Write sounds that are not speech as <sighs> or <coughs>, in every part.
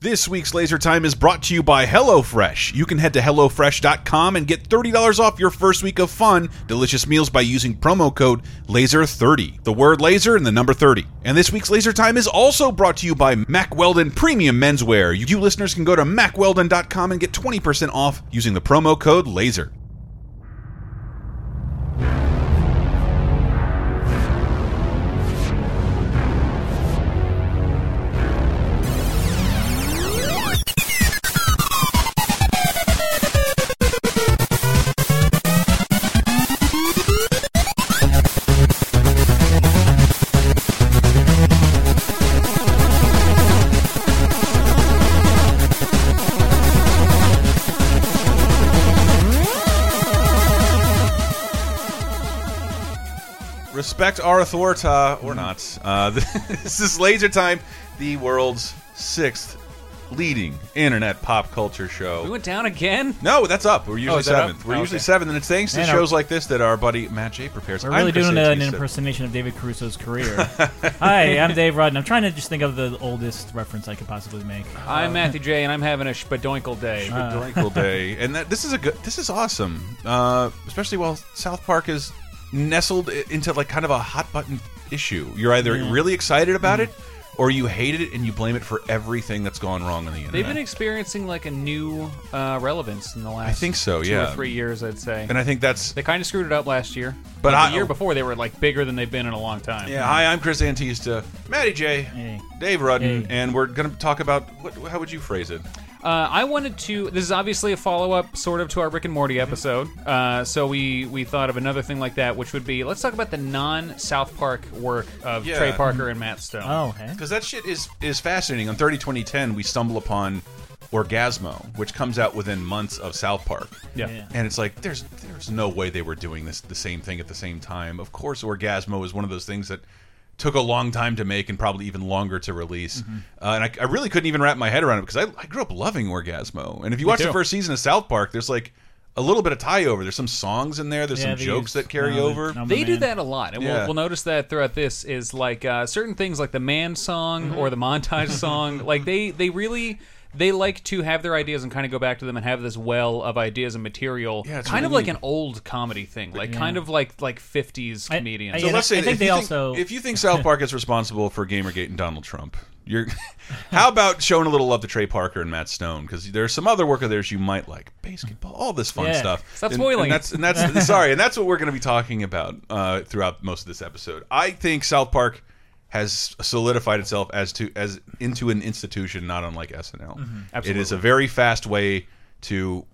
This week's Laser Time is brought to you by HelloFresh. You can head to HelloFresh.com and get $30 off your first week of fun, delicious meals by using promo code LASER30. The word laser and the number 30. And this week's Laser Time is also brought to you by Mack Weldon Premium Menswear. You listeners can go to MackWeldon.com and get 20% off using the promo code LASER. Respect our authority, or not. Uh, <laughs> this is Laser Time, the world's sixth leading internet pop culture show. We went down again. No, that's up. We're usually is that up? seventh. We're Oh, usually okay. seventh, and it's thanks to Man, shows like this that our buddy Matt J prepares. We're I'm really doing a- an impersonation of David Caruso's career. <laughs> Hi, I'm Dave Rudden. I'm trying to just think of the oldest reference I could possibly make. I'm Matthew J, and I'm having a shpadoinkle day. Drinkle Day, and that this is a good. This is awesome, uh, especially while South Park is nestled into like kind of a hot button issue. You're either really excited about it, or you hate it and you blame it for everything that's gone wrong on the internet. They've been experiencing like a new uh, relevance in the last. I think so, two yeah. or three years, I'd say. and I think that's they kind of screwed it up last year, But Like, I- the year before they were like bigger than they've been in a long time. yeah. Hi, I'm Chris Antista, Matty J, Hey. Dave Rudden, Hey. and we're gonna talk about what, how would you phrase it? Uh, I wanted to. This is obviously a follow-up, sort of, to our Rick and Morty Mm-hmm. episode. Uh, so we we thought of another thing like that, which would be let's talk about the non-South Park work of Yeah. Trey Parker and Matt Stone. Oh, hey. Because that shit is is fascinating. On 30 2010, we stumble upon Orgazmo, which comes out within months of South Park. yeah. Yeah. And it's like there's there's no way they were doing this the same thing at the same time. Of course, Orgazmo is one of those things that took a long time to make and probably even longer to release. Mm-hmm. Uh, and I, I really couldn't even wrap my head around it because I, I grew up loving Orgazmo. And if you watch the first season of South Park, there's like a little bit of tie over. There's some songs in there. There's Yeah, some they jokes that carry no, over. no, They do that a lot, and Yeah. we'll, we'll notice that throughout this is like uh, certain things, like the man song Mm-hmm. or the montage <laughs> song. Like they they really they like to have their ideas and kind of go back to them and have this well of ideas and material. Yeah, it's kind of really like an old comedy thing, like Yeah. kind of like like fifties I- comedians. I- So Yeah, let's say I think if they you also- if you think South Park is responsible for Gamergate and Donald Trump, you're <laughs> how about showing a little love to Trey Parker and Matt Stone because there's some other work of theirs you might like, BASEketball, all this fun Yeah. stuff. Stop And- spoiling And that's and that's <laughs> sorry, and that's what we're going to be talking about uh, throughout most of this episode. I think South Park has solidified itself as to as into an institution not unlike SNL. It is a very fast way to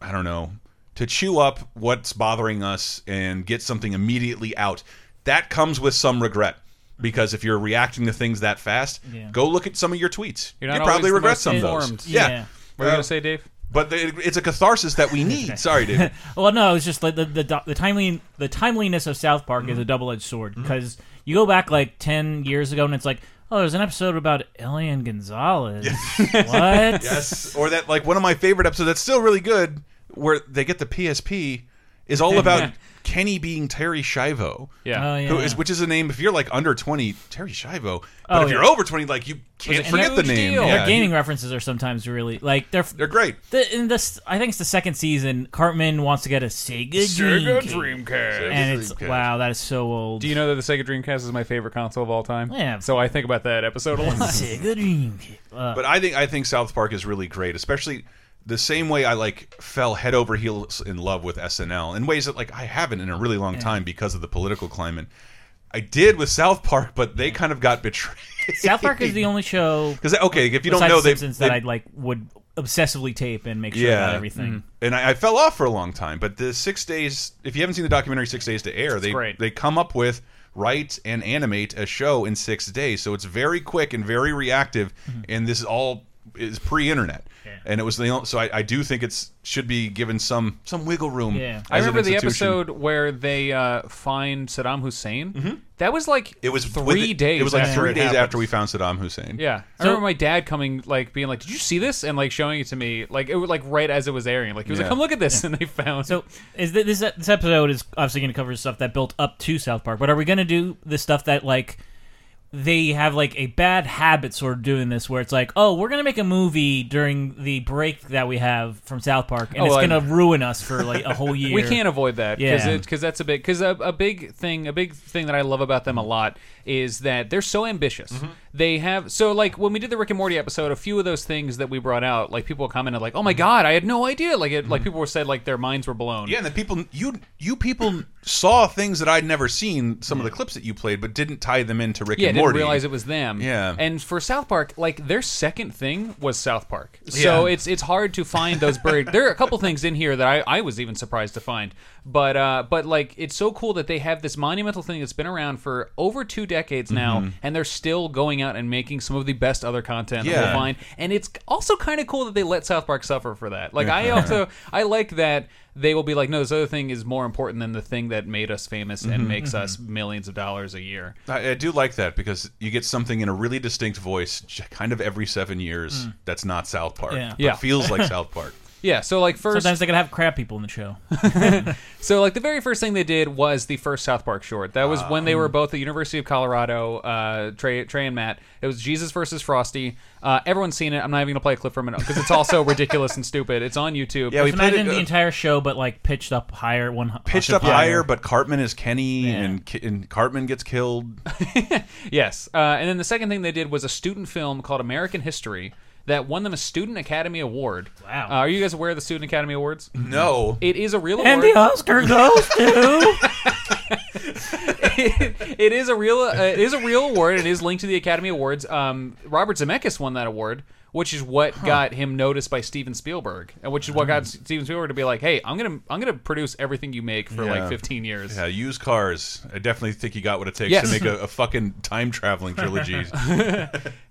I don't know, to chew up what's bothering us and get something immediately out. That comes with some regret. Because if you're reacting to things that fast, Yeah. go look at some of your tweets. You're probably regret some of those. Yeah. Yeah. What are you Uh, gonna say, Dave? But the, it's a catharsis that we <laughs> need. Sorry, David. Well, no, it's just like the the, the timely the timeliness of South Park Mm-hmm. is a double edged sword because you go back like ten years ago and it's like, oh, there's an episode about Elian Gonzalez. what? <laughs> yes. Or that, like, one of my favorite episodes that's still really good, where they get the PSP, is all <laughs> about Kenny being Terri Schiavo. Yeah. Oh, yeah. Who is, which is a name if you're like under 20 Terri Schiavo but Oh, if you're yeah. over 20 like you can't forget the name deal. yeah, Their gaming references are sometimes really like they're they're great the, in this. I think it's the second season. Cartman wants to get a Sega, Dreamcast. Dreamcast. and it's Dreamcast. wow, that is so old. Do you know that the Sega Dreamcast is my favorite console of all time? Yeah. So I think about that episode a lot. <laughs> Sega Dreamcast. Uh, but i think i think south park is really great especially the same way i like fell head over heels in love with snl in ways that like i haven't in a really long time because of the political climate i did with south park but they kind of got betrayed South Park is the <laughs> only show because okay if you don't know they, Simpsons they that I like would obsessively tape and make sure Yeah. about everything. Mm-hmm. and I, I fell off for a long time. But the six days, if you haven't seen the documentary Six Days to Air, they great. they come up with write and animate a show in six days. So it's very quick and very reactive. Mm-hmm. And this is all is pre-internet. And it was the only, so I, I do think it's should be given some some wiggle room. Yeah. I as an remember the episode where they uh, find Saddam Hussein. That was like It was three within- days. It was like three days happened. after we found Saddam Hussein. Yeah, I So- remember my dad coming, like, being like, "Did you see this?" and like showing it to me, like it was like right as it was airing. Like he was Yeah. like, "Come look at this," <laughs> and they found. So is this this episode is obviously going to cover stuff that built up to South Park, but are we going to do the stuff that like they have like a bad habit sort of doing this where it's like oh we're gonna make a movie during the break that we have from south park and Oh, it's I- gonna ruin us for like a whole <laughs> year We can't avoid that because Yeah. because that's a big because a, a big thing a big thing that I love about them a lot is that they're so ambitious. Mm-hmm. Mm-hmm. They have so like when we did the Rick and Morty episode, a few of those things that we brought out, like people commented like, "Oh my god, I had no idea!" Like it, like people were said like their minds were blown. Mm-hmm. Yeah, and the people you you people saw things that I'd never seen. Some of the clips that you played, but didn't tie them into Rick Yeah, and didn't Morty. realize it was them. Yeah. and for South Park, like their second thing was South Park. So Yeah. it's it's hard to find those buried. there are a couple things in here that I, I was even surprised to find. But uh, but like it's so cool that they have this monumental thing that's been around for over two decades now, Mm-hmm. and they're still going out and making some of the best other content Yeah. we'll find. And it's also kind of cool that they let South Park suffer for that. Like I also I like that they will be like, no, this other thing is more important than the thing that made us famous Mm-hmm. and makes us millions of dollars a year. I, I do like that because you get something in a really distinct voice, kind of every seven years. That's not South Park. Yeah. but Yeah. feels like South Park. Yeah, so like first sometimes they gotta have crap people in the show <laughs> <laughs> So, like, the very first thing they did was the first South Park short. That was when they were both at the University of Colorado, uh, Trey, Trey and Matt. It was Jesus versus Frosty. Uh, everyone's seen it. I'm not even going to play a clip from it because it's also <laughs> ridiculous and stupid. It's on YouTube. Yeah, we so played imagine it, the uh, entire show but like pitched up higher one pitched up higher, but Cartman is Kenny, and, Ki- and Cartman gets killed. Yes. Uh, and then the second thing they did was a student film called American History that won them a Student Academy Award. Wow. Uh, are you guys aware of the Student Academy Awards? No, It is a real and award. the oscar goes to <laughs> it is a real uh, it is a real award. It is linked to the Academy Awards. Um, Robert Zemeckis won that award, which is what got him noticed by Steven Spielberg, and which is what Hmm. got Steven Spielberg to be like, "Hey, I'm gonna I'm gonna produce everything you make for Yeah. like 15 years." yeah, used cars. I definitely think he got what it takes Yes. to make a, a fucking time traveling trilogy. <laughs>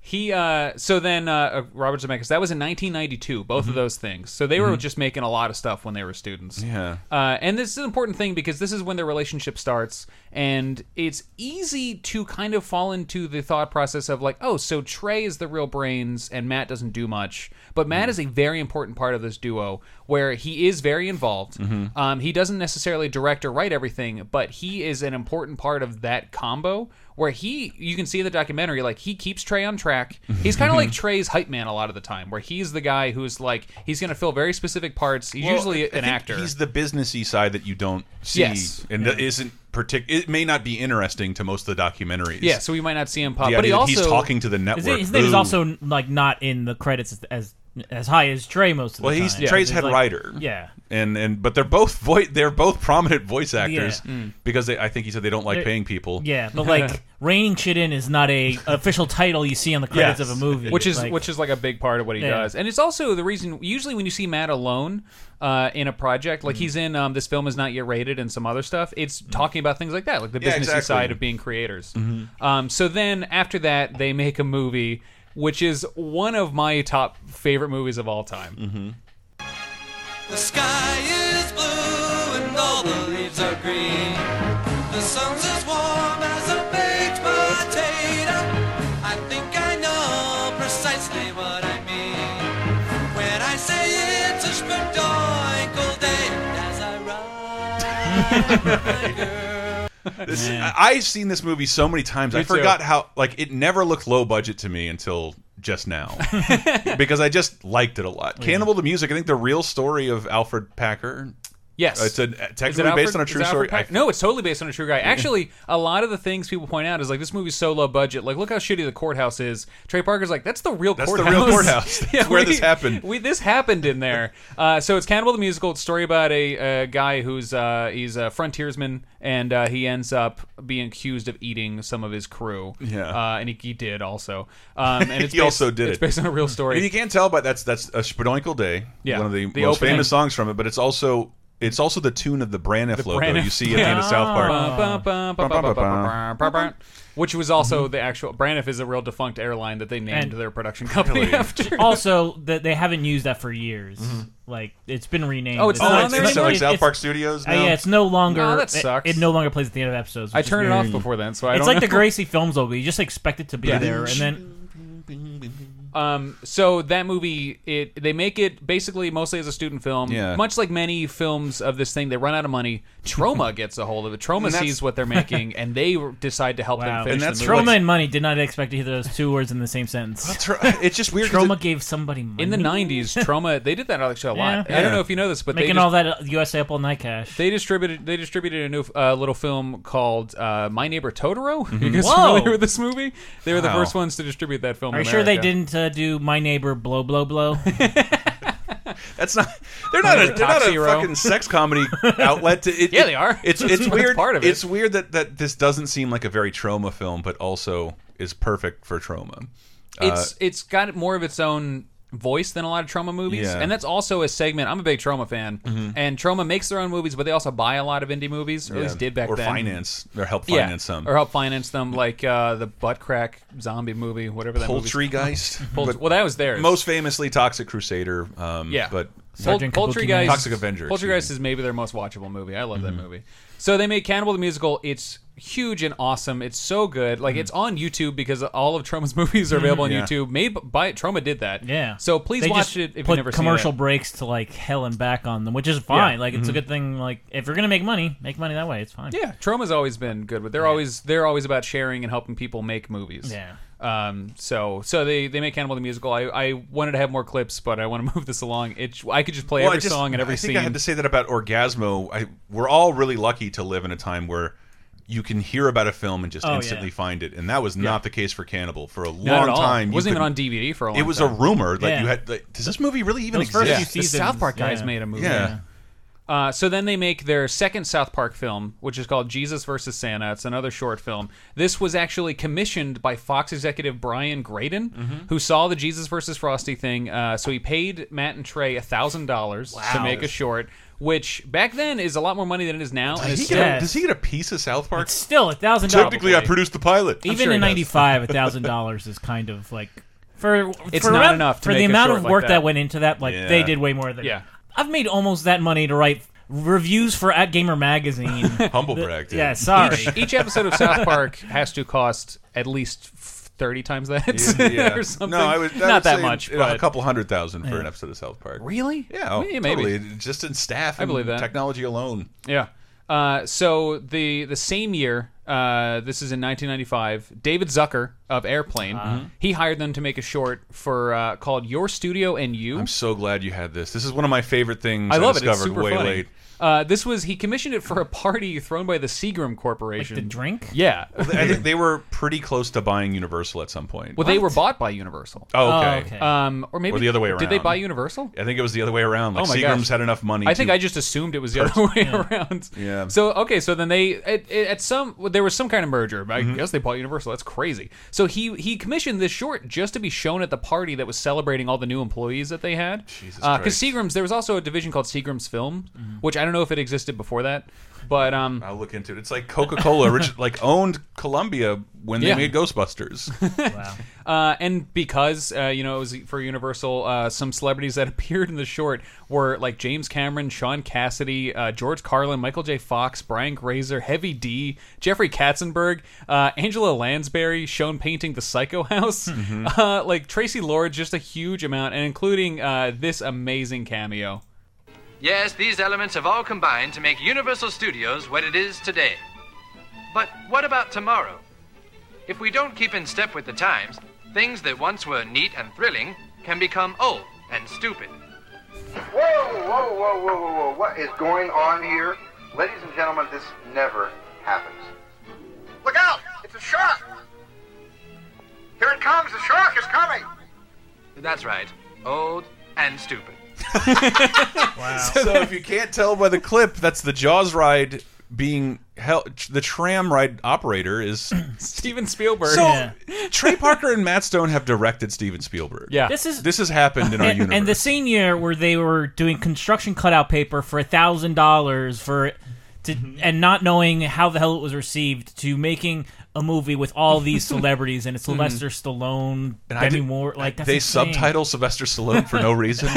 He uh, so then uh, uh, Robert Zemeckis that was in 1992. Both of those things. So they were just making a lot of stuff when they were students. Mm-hmm. yeah. Uh, and this is an important thing because this is when their relationship starts, and it's easy to kind of fall into the thought process of like, oh, so Trey is the real brains, and Matt doesn't do much. But Matt is a very important part of this duo, where he is very involved. Um, he doesn't necessarily direct or write everything, but he is an important part of that combo. Where he, you can see in the documentary, like he keeps Trey on track. He's kind of like <laughs> Trey's hype man a lot of the time, where he's the guy who's like he's going to fill very specific parts. He's Well, usually I an think actor. He's the businessy side that you don't see, Yes. and that isn't partic- It may not be interesting to most of the documentaries. Yeah, so we might not see him pop. The but he idea that also he's talking to the his, network. his name is Ooh. also like not in the credits as as, as high as Trey most of well, the he's time. Trey's He's Trey's head like- writer. yeah and and but they're both vo- they're both prominent voice actors Yeah. because they, I think he said they don't like They're- paying people. yeah but like <laughs> reining shit in is not a <laughs> official title you see on the credits Yes. of a movie which is Like, which is like a big part of what he Yeah. does, and it's also the reason. Usually, when you see Matt alone uh, in a project, Mm. like he's in um, this film is not yet rated and some other stuff, it's talking about things like that, like the Yeah, business exactly. side of being creators. Um, so then after that, they make a movie. Which is one of my top favorite movies of all time. The sky is blue and all the leaves are green. The sun's as warm as a baked potato. I think I know precisely what I mean when I say it's a day as I ride. <laughs> <laughs> This- I- I've seen this movie so many times. I Me too. forgot how like it never looked low budget to me until just now <laughs> because I just liked it a lot. Cannibal the Music. I think the real story of Alfred Packer. Yes, It's a, Is it technically based on a true story. Pack- no, it's totally based on a true guy. Actually, a lot of the things people point out is like this movie's so low budget. Like, look how shitty the courthouse is. Trey Parker's like, that's the real That's the courthouse. real <laughs> courthouse. That's where this happened. <laughs> We this happened in there. Uh, so it's Cannibal the Musical. It's a story about a, a guy who's uh, he's a frontiersman and uh, he ends up being accused of eating some of his crew. Yeah. uh, and he, he did also. Um, and <laughs> it's He based- also did It's it. based on a real And story. you can't tell, but that's that's a Shpadoinkle Day. Yeah. one of the, The most opening. famous songs from it. But it's also it's also the tune of the Braniff logo Braniff. you see at the end of South Park. Which was also the actual Braniff is a real defunct airline that they named And- their production company Really? after. also that they haven't used that for years like it's been renamed Oh, it's Oh, not it's, on there it's so anymore? like South Park Studios Uh, now. yeah, it's no longer. Oh, that it- sucks. It, no longer plays at the end of episodes. I which is turned it off weird. before then, so I It's don't like the know. Gracie Films logo. You just expect it to be Yeah. there, and then Um, so that movie, it they make it basically mostly as a student film. Yeah. Much like many films of this thing, they run out of money. Troma <laughs> gets a hold of it. Troma sees what they're making, and they decide to help Wow. them finish And that's the movie. Troma and money did not expect to hear those two words in the same sentence. Tr- It's just weird. Troma it- gave somebody money. In the '90s, <laughs> Troma they did that actually a lot. Yeah. I don't Yeah. know if you know this, but making they all that uh, U.S. Apple night cash. They distributed they distributed a new uh, little film called uh, My Neighbor Totoro. <laughs> You guys Whoa. familiar with this movie? They were the Mm-hmm. First ones to distribute that film. Are in you sure they didn't uh, do My Neighbor Blow Blow Blow? <laughs> That's not. They're not a. They're not a Toxie fucking sex comedy outlet. To, it, <laughs> Yeah, it- they are. It's it's weird. part of it. It's weird that that this doesn't seem like a very Troma film, but also is perfect for Troma. Uh, it's it's got more of its own voice than a lot of Troma movies, Yeah. and that's also a segment. I'm a big Troma fan, and Troma makes their own movies, but they also buy a lot of indie movies, or at least did back then. or then. finance or help Yeah, finance some. or help finance them, like uh, the butt crack zombie movie, whatever that movie's Poultrygeist. <laughs> Poult- well, that was theirs. most famously Toxic Crusader. Um, Yeah. but Sergeant Kabuki Poultrygeist, Toxic Avenger, me. is maybe their most watchable movie. I love that Mm-hmm. movie. So they made Cannibal the musical. It's huge and awesome. It's so good. Like it's on YouTube because all of Troma's <laughs> movies are available on Mm-hmm. Yeah. YouTube. Made by Troma did that. Yeah. So please they watch just it if put you've never commercial seen breaks to like hell and back on them, which is fine. Like Mm-hmm. it's a good thing. Like if you're gonna make money, make money that way. It's fine. Yeah, Troma's always been good with. They're always they're always about sharing and helping people make movies. Yeah. Um. So so they they make Cannibal the musical. I I wanted to have more clips, but I want to <laughs> move this along. It I could just play Well, every just- song and every I think scene. I had to say that about Orgazmo. I, we're all really lucky to live in a time where you can hear about a film and just Oh, instantly yeah. find it, and that was not the case for Cannibal for a Not long at all. time. It wasn't even on DVD for a long time It was time. a rumor that Yeah. you had. Like, does this movie really even Those first exist? few The South Park guys yeah. made a movie. Yeah. Uh, so then they make their second South Park film, which is called Jesus versus Santa. It's another short film. This was actually commissioned by Fox executive Brian Graden, Mm-hmm. who saw the Jesus versus Frosty thing. Uh, so he paid Matt and Trey thousand dollars to make a short, which back then is a lot more money than it is now. and Does it's he, get a, does he get a piece of South Park? It's still a thousand dollars. Technically, I produced the pilot. Even sure in he does. '95, a <laughs> thousand dollars is kind of like for. It's for not around- enough to for the make a amount short of like work that. that. went into that. Like Yeah. they did way more than. Yeah. I've made almost that money to write reviews for at Gamer Magazine. <laughs> Humble brag. dude. yeah, sorry. each, each episode of South Park has to cost at least thirty times that, Yeah. <laughs> or something. No, I would I not would that say, much, you know, but a couple hundred thousand for an episode of South Park. really, Yeah, oh, maybe. maybe. totally. Just in staff. I believe that. technology alone. Yeah. Uh, so the the same year, uh, this is in 1995. David Zucker of Airplane, Uh-huh. he hired them to make a short for uh, called Your Studio and You. I'm so glad you had this. This is one of my favorite things. I love it. It's discovered super way funny. late. Uh, this was he commissioned it for a party thrown by the Seagram Corporation. the drink. Yeah. I think they were pretty close to buying Universal at some point. well, they were bought by Universal. oh, Oh, okay. okay. Um, or maybe Or the other way around. Did they buy Universal? I think it was the other way around. Like Oh my Seagram's gosh. had enough money. I think to, I just assumed it was the other way around. Yeah. So okay, so then they at, at some there was some kind of merger. I Mm-hmm. guess they bought Universal. That's crazy. So he he commissioned this short just to be shown at the party that was celebrating all the new employees that they had. Jesus Because Christ. Seagram's there was also a division called Seagram's Film, Mm-hmm. which I don't know if it existed before that, but um. I'll look into it. It's like Coca Cola, <laughs> like owned Columbia when they Yeah. made Ghostbusters. Wow. <laughs> Uh, and because uh, you know it was for Universal, uh, some celebrities that <laughs> appeared in the short were like James Cameron, Sean Cassidy, uh, George Carlin, Michael J. Fox, Brian Grazer, Heavy D, Jeffrey Katzenberg, uh, Angela Lansbury, shown painting the Psycho House, uh, like Tracy Lord, just a huge amount, and including uh, this amazing cameo. Yes, these elements have all combined to make Universal Studios what it is today. But what about tomorrow? If we don't keep in step with the times, things that once were neat and thrilling can become old and stupid. Whoa, whoa, whoa, whoa, whoa, whoa. What is going on here? Ladies and gentlemen, this never happens. Look out! It's a shark! Here it comes! The shark is coming! That's right, old and stupid. <laughs> so if you can't tell by the clip, that's the Jaws ride being held. The tram ride operator is. <coughs> Steven Spielberg. So Yeah. Trey <laughs> Parker and Matt Stone have directed Steven Spielberg. yeah, This is This has happened in our and, universe. and the same year where they were doing construction cutout paper for a thousand dollars for to mm-hmm. and not knowing how the hell it was received to making a movie with all these <laughs> celebrities and it's Sylvester Stallone, And I Demi did- Moore, like that's they insane. subtitle Sylvester Stallone for no <laughs> reason.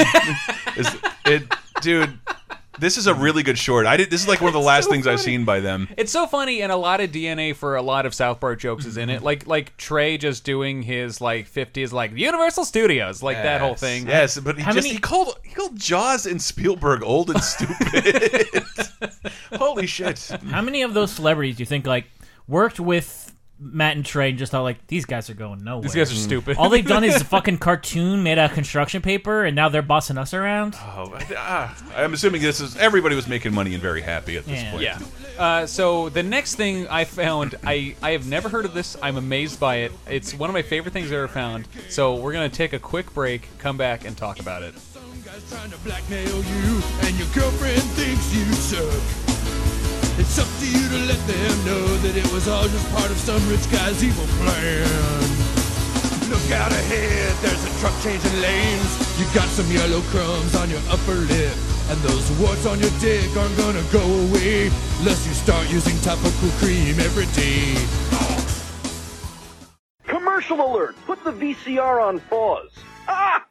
is it, dude? This is a really good short. I did. This is like one of the last so things I've seen by them. It's so funny, and a lot of DNA for a lot of South Park jokes is in Mm-hmm. it. Like like Trey just doing his like fifties, like Universal Studios, like that whole thing. Yes, but he How just many- he called he called Jaws and Spielberg old and stupid. <laughs> Holy shit! How many of those celebrities do you think like worked with Matt and Trey and just thought like these guys are going nowhere? These guys are stupid. All they've done is a <laughs> fucking cartoon made out of construction paper, and now they're bossing us around. Oh, ah, I'm assuming this is everybody was making money and very happy at this Yeah. point. Yeah. Uh, so the next thing I found, I, I have never heard of this. I'm amazed by it. It's one of my favorite things I've ever found. So we're gonna take a quick break, come back, and talk about it. Some guy's trying to blackmail you, and your girlfriend thinks you suck. It's up to you to let them know that it was all just part of some rich guy's evil plan. Look out ahead, there's a truck changing lanes. You got some yellow crumbs on your upper lip, and those warts on your dick aren't gonna go away unless you start using topical cream every day. Commercial alert! Put the VCR on pause. Ah!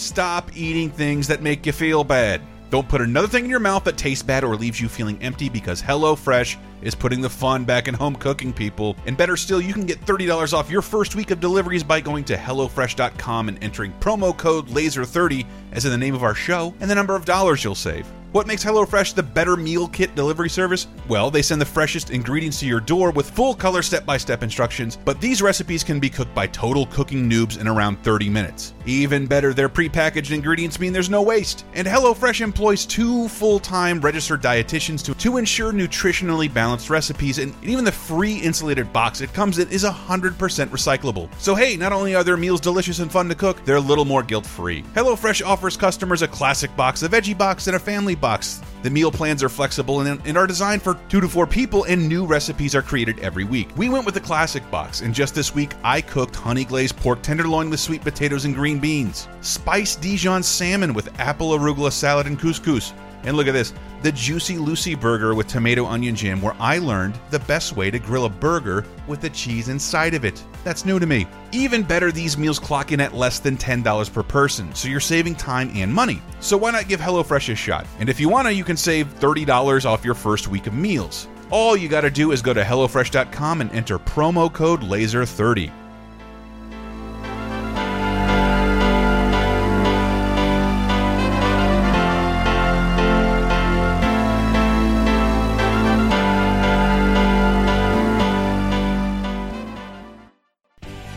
Stop eating things that make you feel bad. Don't put another thing in your mouth that tastes bad or leaves you feeling empty because HelloFresh is putting the fun back in home cooking, people. And better still, you can get $30 off your first week of deliveries by going to HelloFresh.com and entering promo code LASER30 as in the name of our show and the number of dollars you'll save. What makes HelloFresh the better meal kit delivery service? Well, they send the freshest ingredients to your door with full color step by step instructions, but these recipes can be cooked by total cooking noobs in around 30 minutes. Even better, their prepackaged ingredients mean there's no waste. And HelloFresh employs two full time registered dietitians to, to ensure nutritionally balanced recipes, and even the free insulated box it comes in is 100% recyclable. So, hey, not only are their meals delicious and fun to cook, they're a little more guilt free. HelloFresh offers customers a classic box, a veggie box, and a family box. The meal plans are flexible and, and are designed for two to four people, and new recipes are created every week. We went with the classic box, and just this week I cooked honey glazed pork tenderloin with sweet potatoes and green beans, spiced Dijon salmon with apple arugula salad and couscous. And look at this the Juicy Lucy burger with tomato onion jam, where I learned the best way to grill a burger with the cheese inside of it. That's new to me. Even better, these meals clock in at less than $10 per person, so you're saving time and money. So why not give HelloFresh a shot? And if you want to, you can save $30 off your first week of meals. All you got to do is go to HelloFresh.com and enter promo code LASER30.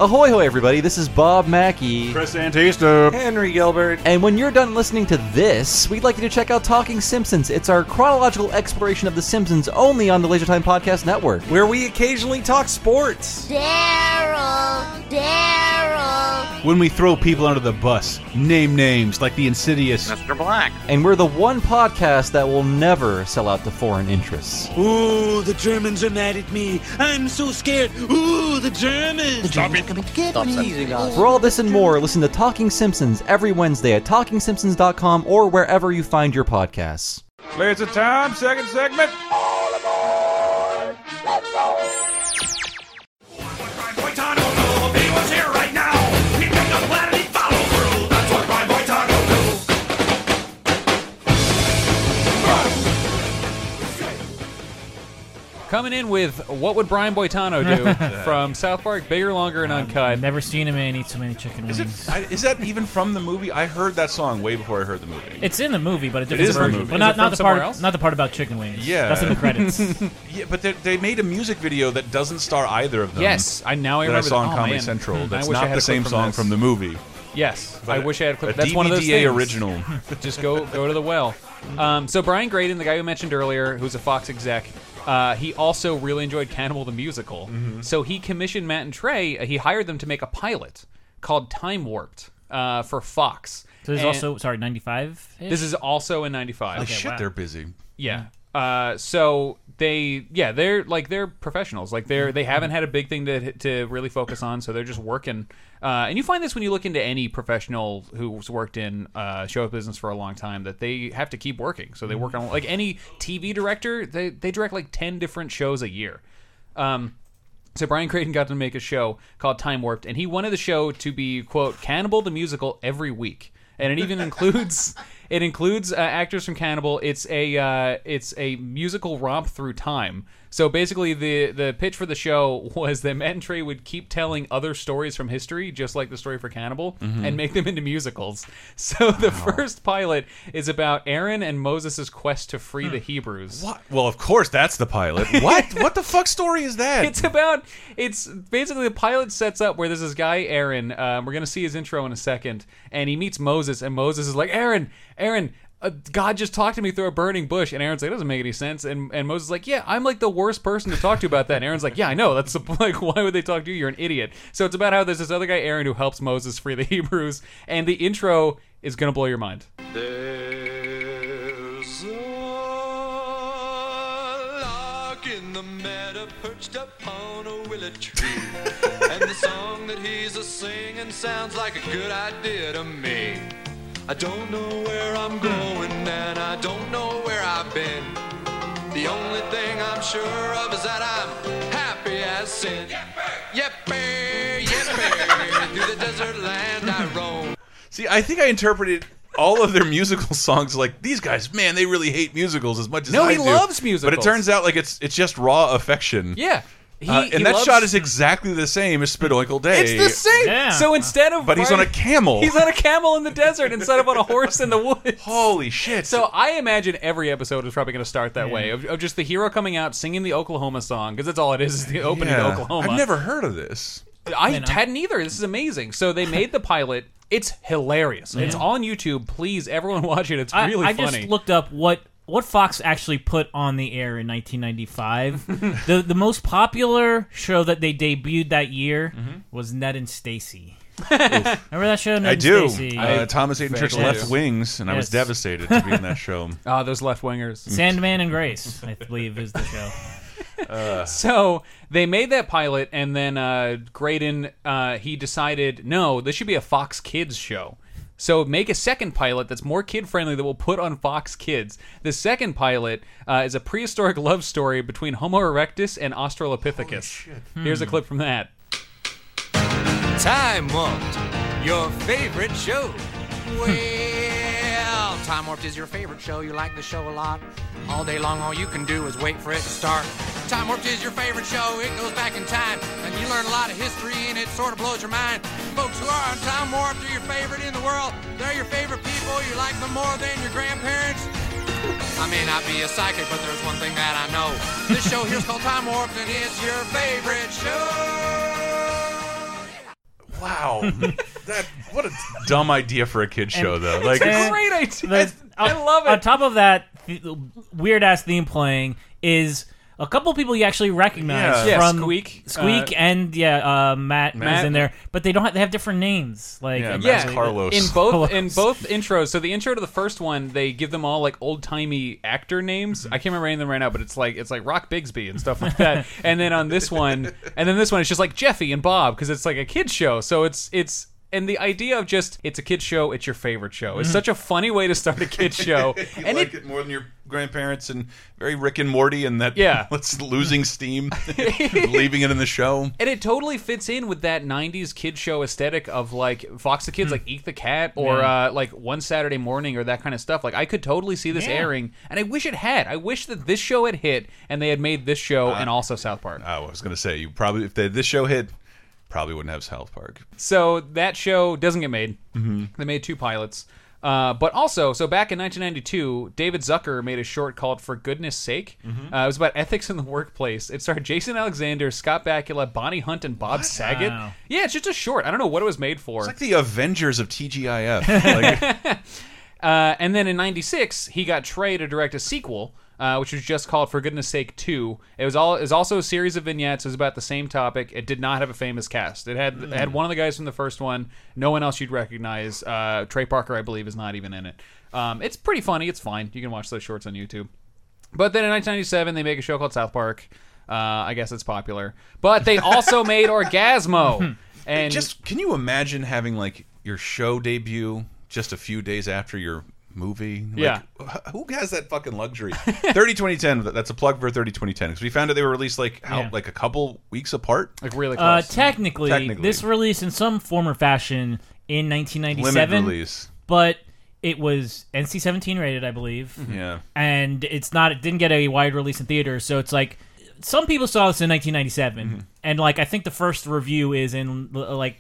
Ahoy, hoy, everybody! This is Bob Mackey. Chris Antista. Henry Gilbert. And when you're done listening to this, we'd like you to check out Talking Simpsons. It's our chronological exploration of The Simpsons only on the Laser Time Podcast Network. Where we occasionally talk sports. Daryl, Daryl. When we throw people under the bus, name names like the insidious. Mr. Black. And we're the one podcast that will never sell out to foreign interests. Ooh, the Germans are mad at me. I'm so scared. Ooh, the Germans. The Stop it. Coming to get me. For all this and more, listen to Talking Simpsons every Wednesday at TalkingSimpsons.com or wherever you find your podcasts. Laser time, second segment. Coming in with what would Brian Boitano do <laughs> from South Park, bigger, longer, and uncut. I've never seen a man eat so many chicken Is wings. it? I, is that even from the movie? I heard that song way before I heard the movie. It's in the movie, but a different is in the version. movie. But Is not, it not from the somewhere part else? not the part about chicken wings. Yeah. That's in the credits. <laughs> <laughs> yeah, but they, they made a music video that doesn't star either of them. Yes, I now I that I saw that. on Oh, Comedy man. Central. Hmm, I That's wish I not had the clip same from song this. from the movie. Yes, I wish I had a clip. a That's one of those DVDA things. original. Just go go to the well. Um, so Brian Graden, the guy we mentioned earlier, who's a Fox exec, uh, he also really enjoyed Cannibal the musical. Mm-hmm. So he commissioned Matt and Trey. uh, He hired them to make a pilot called Time Warped uh, for Fox. So there's And also sorry, ninety five. this is also in '95. Holy shit, wow. they're busy. Yeah. Uh, so they, yeah, they're like they're professionals. Like they're they haven't had a big thing to to really focus on, so they're just working. Uh, and you find this when you look into any professional who's worked in uh, show business for a long time that they have to keep working. So they work on like any TV director, they they direct like ten different shows a year. Um, So Brian Graden got to make a show called Time Warped, and he wanted the show to be quote Cannibal the musical every week, and it even includes it includes uh, actors from Cannibal. It's a uh, it's a musical romp through time. So basically, the the pitch for the show <laughs> was that Matt and Trey would keep telling other stories from history, just like the story for Cannibal, Mhm. and make them into musicals. <laughs> So the first pilot is about Aaron and Moses' quest to free the Hebrews. What? Well, of course, that's the pilot. <laughs> What? what the fuck story is that? It's about it's basically the pilot sets up where there's this guy Aaron. Um, we're gonna see his intro in a second, and he meets Moses, and Moses is like, Aaron, Aaron. Uh, God just talked to me through a burning bush, and Aaron's like, "That doesn't make any sense." And and Moses is like, "Yeah, I'm like the worst person to talk to about that." And Aaron's like, "Yeah, I know. That's <laughs> like, why would they talk to you? You're an idiot." So it's about how there's this other guy, Aaron, who helps Moses free the <laughs> Hebrews, and the intro is gonna blow your mind. There's a lark in the meadow perched upon a willow tree. and the song that he's a singing sounds like a good idea to me. I don't know where I'm going and I don't know where I've been. The only thing I'm sure of is that I'm happy as sin. Yippee, yippee, through the desert land I roam. See, I think I interpreted all of their musical songs like these guys. Man, they really hate musicals as much as No, I he do. loves But it turns out like it's it's just raw affection. Yeah. He- Uh, he and that loves- shot is exactly the same as Shpadoinkle Day. It's the same. Yeah. So instead of But he's on a camel. He's on a camel in the desert instead of on a horse in the woods. <laughs> Holy shit! So I imagine every episode is probably going to start that way of, of just the hero coming out singing the Oklahoma song because that's all it is. Is the opening Yeah. to Oklahoma. I've never heard of this. I Man, hadn't either. This is amazing. So they made the pilot. It's hilarious. It's on YouTube. Please, everyone <laughs> watch it. It's I, really I funny. just looked up what what Fox actually put on the air in 1995. <laughs> the the most popular show that they debuted that year Mm-hmm. was Ned and Stacey. <laughs> Remember that show? Ned I and do. Stacey? Uh, Thomas Hayden Church Vaguely left do. wings, and I was Yes. devastated to be in that <laughs> show. Ah, those left wingers. Sandman and Grace, I believe, is the show. so they made that pilot, and then uh, Graden uh, he decided no, this should be a Fox Kids show. So make a second pilot that's more kid friendly that we'll put on Fox Kids. The second pilot uh, is a prehistoric love story between Homo erectus and Australopithecus. Here's a clip from that. Time Warped, your favorite show. Time Warped is your favorite show. You like the show a lot. All day long, all you can do is wait for it to start. Time Warped is your favorite show. It goes back in time, and you learn a lot of history, and it sort of blows your mind. Folks who are on Time Warped are your favorite in the world. They're your favorite people. You like them more than your grandparents. I may not be a psychic, but there's one thing that I know. This show here's called Time Warped, and it's your favorite show. Wow, <laughs> that what a dumb idea for a kid show, though. Like, It's a great idea. I love it. On top of that, weird ass theme playing is a couple people you actually recognize Yeah. Yeah, from Squeak. Squeak, Uh, and yeah, uh, Matt, Matt. is in there, but they don't. Have, they have different names. Like Yeah, Yeah, Carlos. in both Carlos. in both intros. So the intro to the first one, they give them all like old timey actor names. I can't remember any of them right now, but it's like it's like Rock Bigsby and stuff like that. and then on this one, and then this one, it's just like Jeffy and Bob because it's like a kid show. So it's it's. And the idea of just it's a kid show, it's your favorite show. It's Mhm. such a funny way to start a kid <laughs> show. you and like it, it, more than your grandparents, and very Rick and Morty, and that Yeah. <laughs> let's losing steam, <laughs> leaving it in the show. And it totally fits in with that '90s kid show aesthetic of like Fox the Kids, like Eek the Cat, or uh, like One Saturday Morning, or that kind of stuff. Like I could totally see this Yeah. airing, and I wish it had. I wish that this show had hit, and they had made this show and also South Park. Oh, I was going to say you probably if they, this show hit, probably wouldn't have South Park. So that show doesn't get made. Mhm. They made two pilots. Uh, but also, so back in 1992, David Zucker made a short called "For Goodness Sake." Mhm. Uh, it was about ethics in the workplace. It starred Jason Alexander, Scott Bakula, Bonnie Hunt, and Bob Saget. Wow. Yeah, it's just a short. I don't know what it was made for. It's like the Avengers of TGIF. <laughs> Like, Uh, and then in '96, he got Trey to direct a sequel, uh, which was just called "For Goodness Sake 2." It was all. It was also a series of vignettes. It was about the same topic. It did not have a famous cast. It had it had one of the guys from the first one. No one else you'd recognize. Uh, Trey Parker, I believe, is not even in it. Um, it's pretty funny. It's fine. You can watch those shorts on YouTube. But then in 1997, they make a show called South Park. Uh, I guess it's popular. But they also <laughs> made Orgazmo. And just can you imagine having like your show debut just a few days after your movie. Yeah. wh- who has that fucking luxury? <laughs> Thirty twenty ten. That's a plug for thirty twenty ten because we found out they were released like how Yeah. like a couple weeks apart. Like really Uh, close. technically, Technically. this released in some form or fashion in 1997. Limited release. But it was NC-17 rated, I believe. Yeah. And it's not. It didn't get a wide release in theaters, so it's like some people saw this in 1997, Mm-hmm. and like I think the first review is in like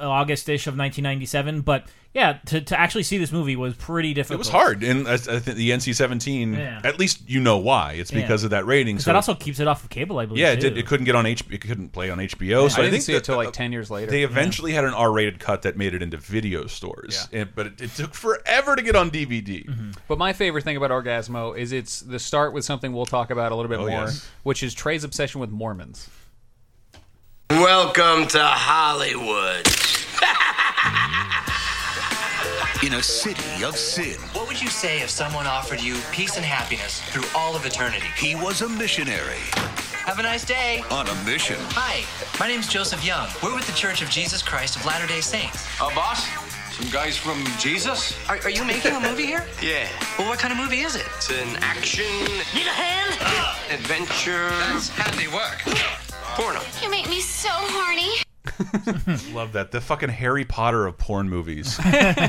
August-ish of 1997. But yeah, to, to actually see this movie was pretty difficult. It was hard, and I, I think the NC seventeen. Yeah. At least you know why. It's Yeah. because of that rating. So that also keeps it off of cable, I believe. yeah, it too. did. It couldn't get on H. It couldn't play on HBO. Yeah, so I didn't think see that, it till like uh, 10 years later. They Yeah. eventually had an R-rated cut that made it into video stores. And- but it, it took forever to get on DVD. Mm-hmm. But my favorite thing about Orgazmo is it's the start with something we'll talk about a little bit Oh, more, yes. which is Trey's obsession with Mormons. Welcome to Hollywood. <laughs> In a city of sin. What would you say if someone offered you peace and happiness through all of eternity? He was a missionary Have a nice day. on a mission. Hi, my name's Joseph Young. We're with the Church of Jesus Christ of Latter day Saints. Uh, boss? Some guys from Jesus? Are, are you making a movie here? <laughs> Yeah, Well, what kind of movie is it? it's an action Need a hand? adventure That's handiwork. Porno. You make me so horny. <laughs> Love that. The fucking Harry Potter of porn movies.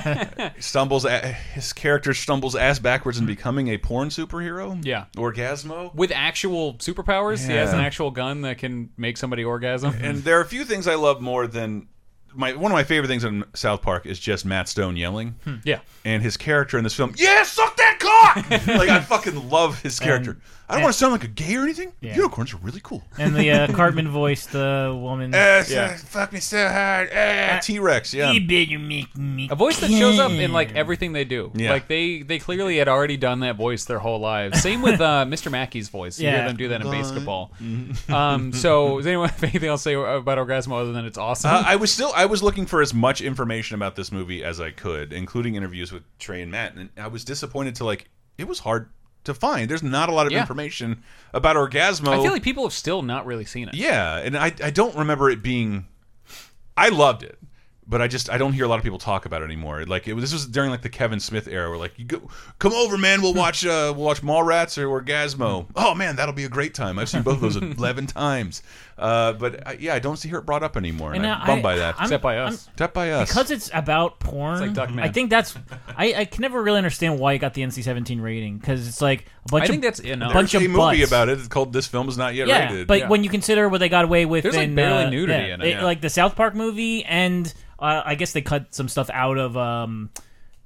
<laughs> stumbles, a his character stumbles ass backwards in becoming a porn superhero. Yeah. Orgazmo. With actual superpowers, he has Yeah. an actual gun that can make somebody orgasm. And there are a few things I love more than my one of my favorite things in South Park is just Matt Stone yelling. Hmm. yeah. And his character in this film, yeah, suck that cock! <laughs> like I fucking love his character. I don't want to sound like a gay or anything. Yeah. Unicorns are really cool. And the uh, <laughs> Cartman voiced the woman. Uh, Yeah. fuck me so hard. Uh, T Rex, yeah. You better make me A voice that shows up in like everything they do. Yeah. Like they they clearly had already done that voice their whole lives. <laughs> Same with uh, Mr. Mackey's voice. You Yeah. hear them do that in BASEketball. Um, so does anyone have anything else to say about Orgazmo other than it's awesome? Uh, I was still I was looking for as much information about this movie as I could, including interviews with Trey and Matt, and I was disappointed to like it was hard to find. There's not a lot of Yeah. information about Orgazmo. I feel like people have still not really seen it. yeah, and I I don't remember it being. I loved it. But I just I don't hear a lot of people talk about it anymore. Like it was this was during like the Kevin Smith era, where like you go come over, man, we'll watch uh we'll watch Mallrats or Orgazmo. Oh man, that'll be a great time. I've seen both of those <laughs> eleven times. Uh, but uh, yeah, I don't see her brought up anymore, and, And I'm I- bummed by that. I'm- Except by us. I'm- Except by us. because it's about porn. It's like I think that's I, I can never really understand why it got the NC-17 rating because it's like a bunch I of think that's enough. a bunch There's of a movie butts. about it. It's called "This Film Is Not Yet yeah, Rated." but Yeah. when you consider what they got away with There's, like, barely uh, nudity yeah, in it, yeah. like the South Park movie, and uh, I guess they cut some stuff out of um,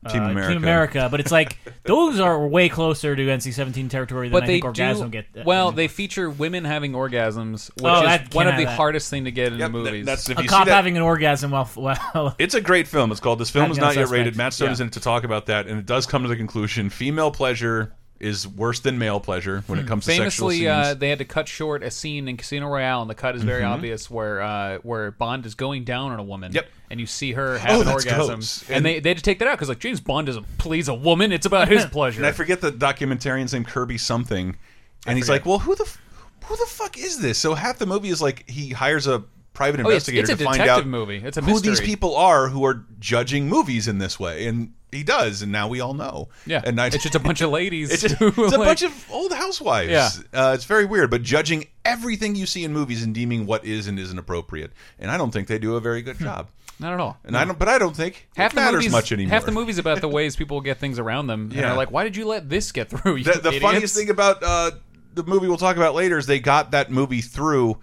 Team uh, America. Team America, but it's like <laughs> those are way closer to NC-17 territory than but I they think Orgazmo do. get. uh, well, they feature women having orgasms, which Oh, is one can't of the that. hardest thing to get in Yep, movies. that- that's if a you cop see that, having an orgasm while <laughs> while It's a great film. It's called "This Film Is Not Yet Suspect. Rated." Matt Stone Yeah. is in it to talk about that, and it does come to the conclusion: female pleasure is worse than male pleasure when it comes to sexual Famously, scenes. uh, they had to cut short a scene in Casino Royale, and the cut is very Mhm. obvious where uh, where Bond is going down on a woman. Yep. And you see her have Oh, an orgasm, and, And- they, they had to take that out because like James Bond doesn't please a woman; it's about his pleasure. <laughs> and I forget the documentarian's name, Kirby something, and he's forget. like, "Well, who the f- who the fuck is this?" So half the movie is like he hires a private Oh, investigator a to find out movie. It's a who these people are who are judging movies in this way, and he does, and now we all know. Yeah, and I, it's just a bunch of ladies. It's, just, it's a like- bunch of old housewives. Yeah. Uh, it's very weird, but judging everything you see in movies and deeming what is and isn't appropriate. And I don't think they do a very good job. Not at all. And I don't, but I don't think half it the matters movies, much anymore. Half the movies about the ways people get things around them. Yeah, and are like, why did you let this get through? The, the funniest thing about uh, the movie we'll talk about later is they got that movie through.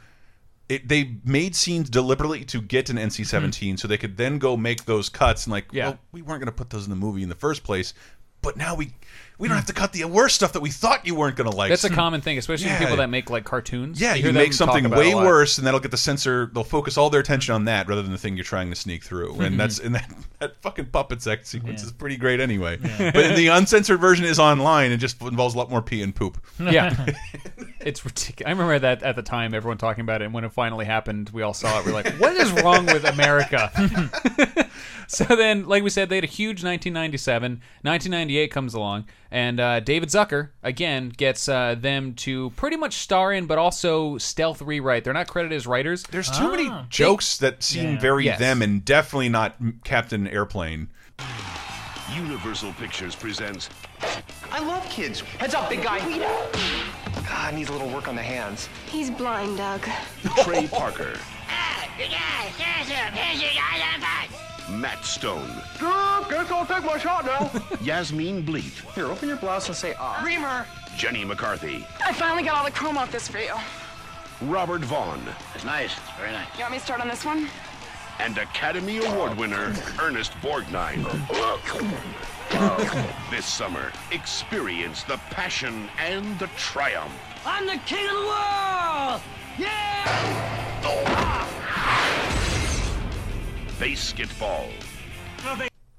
It, they made scenes deliberately to get an NC-17, mm-hmm. so they could then go make those cuts and like, Yeah. well, we weren't going to put those in the movie in the first place, but now we we don't have to cut the worst stuff that we thought you weren't going to like. That's a hmm. common thing, especially Yeah. people that make like cartoons. Yeah, you, hear make something way worse, and that'll get the censor. They'll focus all their attention on that rather than the thing you're trying to sneak through. And mm-hmm. that's and that <laughs> that fucking puppet sex sequence is pretty great anyway. But the uncensored version is online and just involves a lot more pee and poop. Yeah, <laughs> <laughs> it's ridiculous. I remember that at the time, everyone talking about it, and when it finally happened, we all saw it. We're like, "What is wrong with America?" so then, like we said, they had a huge 1997. 1998 comes along, and uh, David Zucker again gets uh, them to pretty much star in, but also stealth rewrite. They're not credited as writers. There's too many jokes that seem Yeah. very Yes. them and definitely not Captain Airplane. Universal Pictures presents I love kids. Heads up, big guy. God, needs a little work on the hands. He's blind, Doug. Trey Parker, <laughs> Matt Stone, Dude, guess I'll take my shot now. Yasmine Bleeth, Here, open your blouse and say ah. Reamer, Jenny McCarthy, I finally got all the chrome off this for you. Robert Vaughn, It's nice. It's very nice. You want me to start on this one? and Academy Award winner Ernest Borgnine. this summer, experience the passion and the triumph. I'm the king of the world! BASEketball.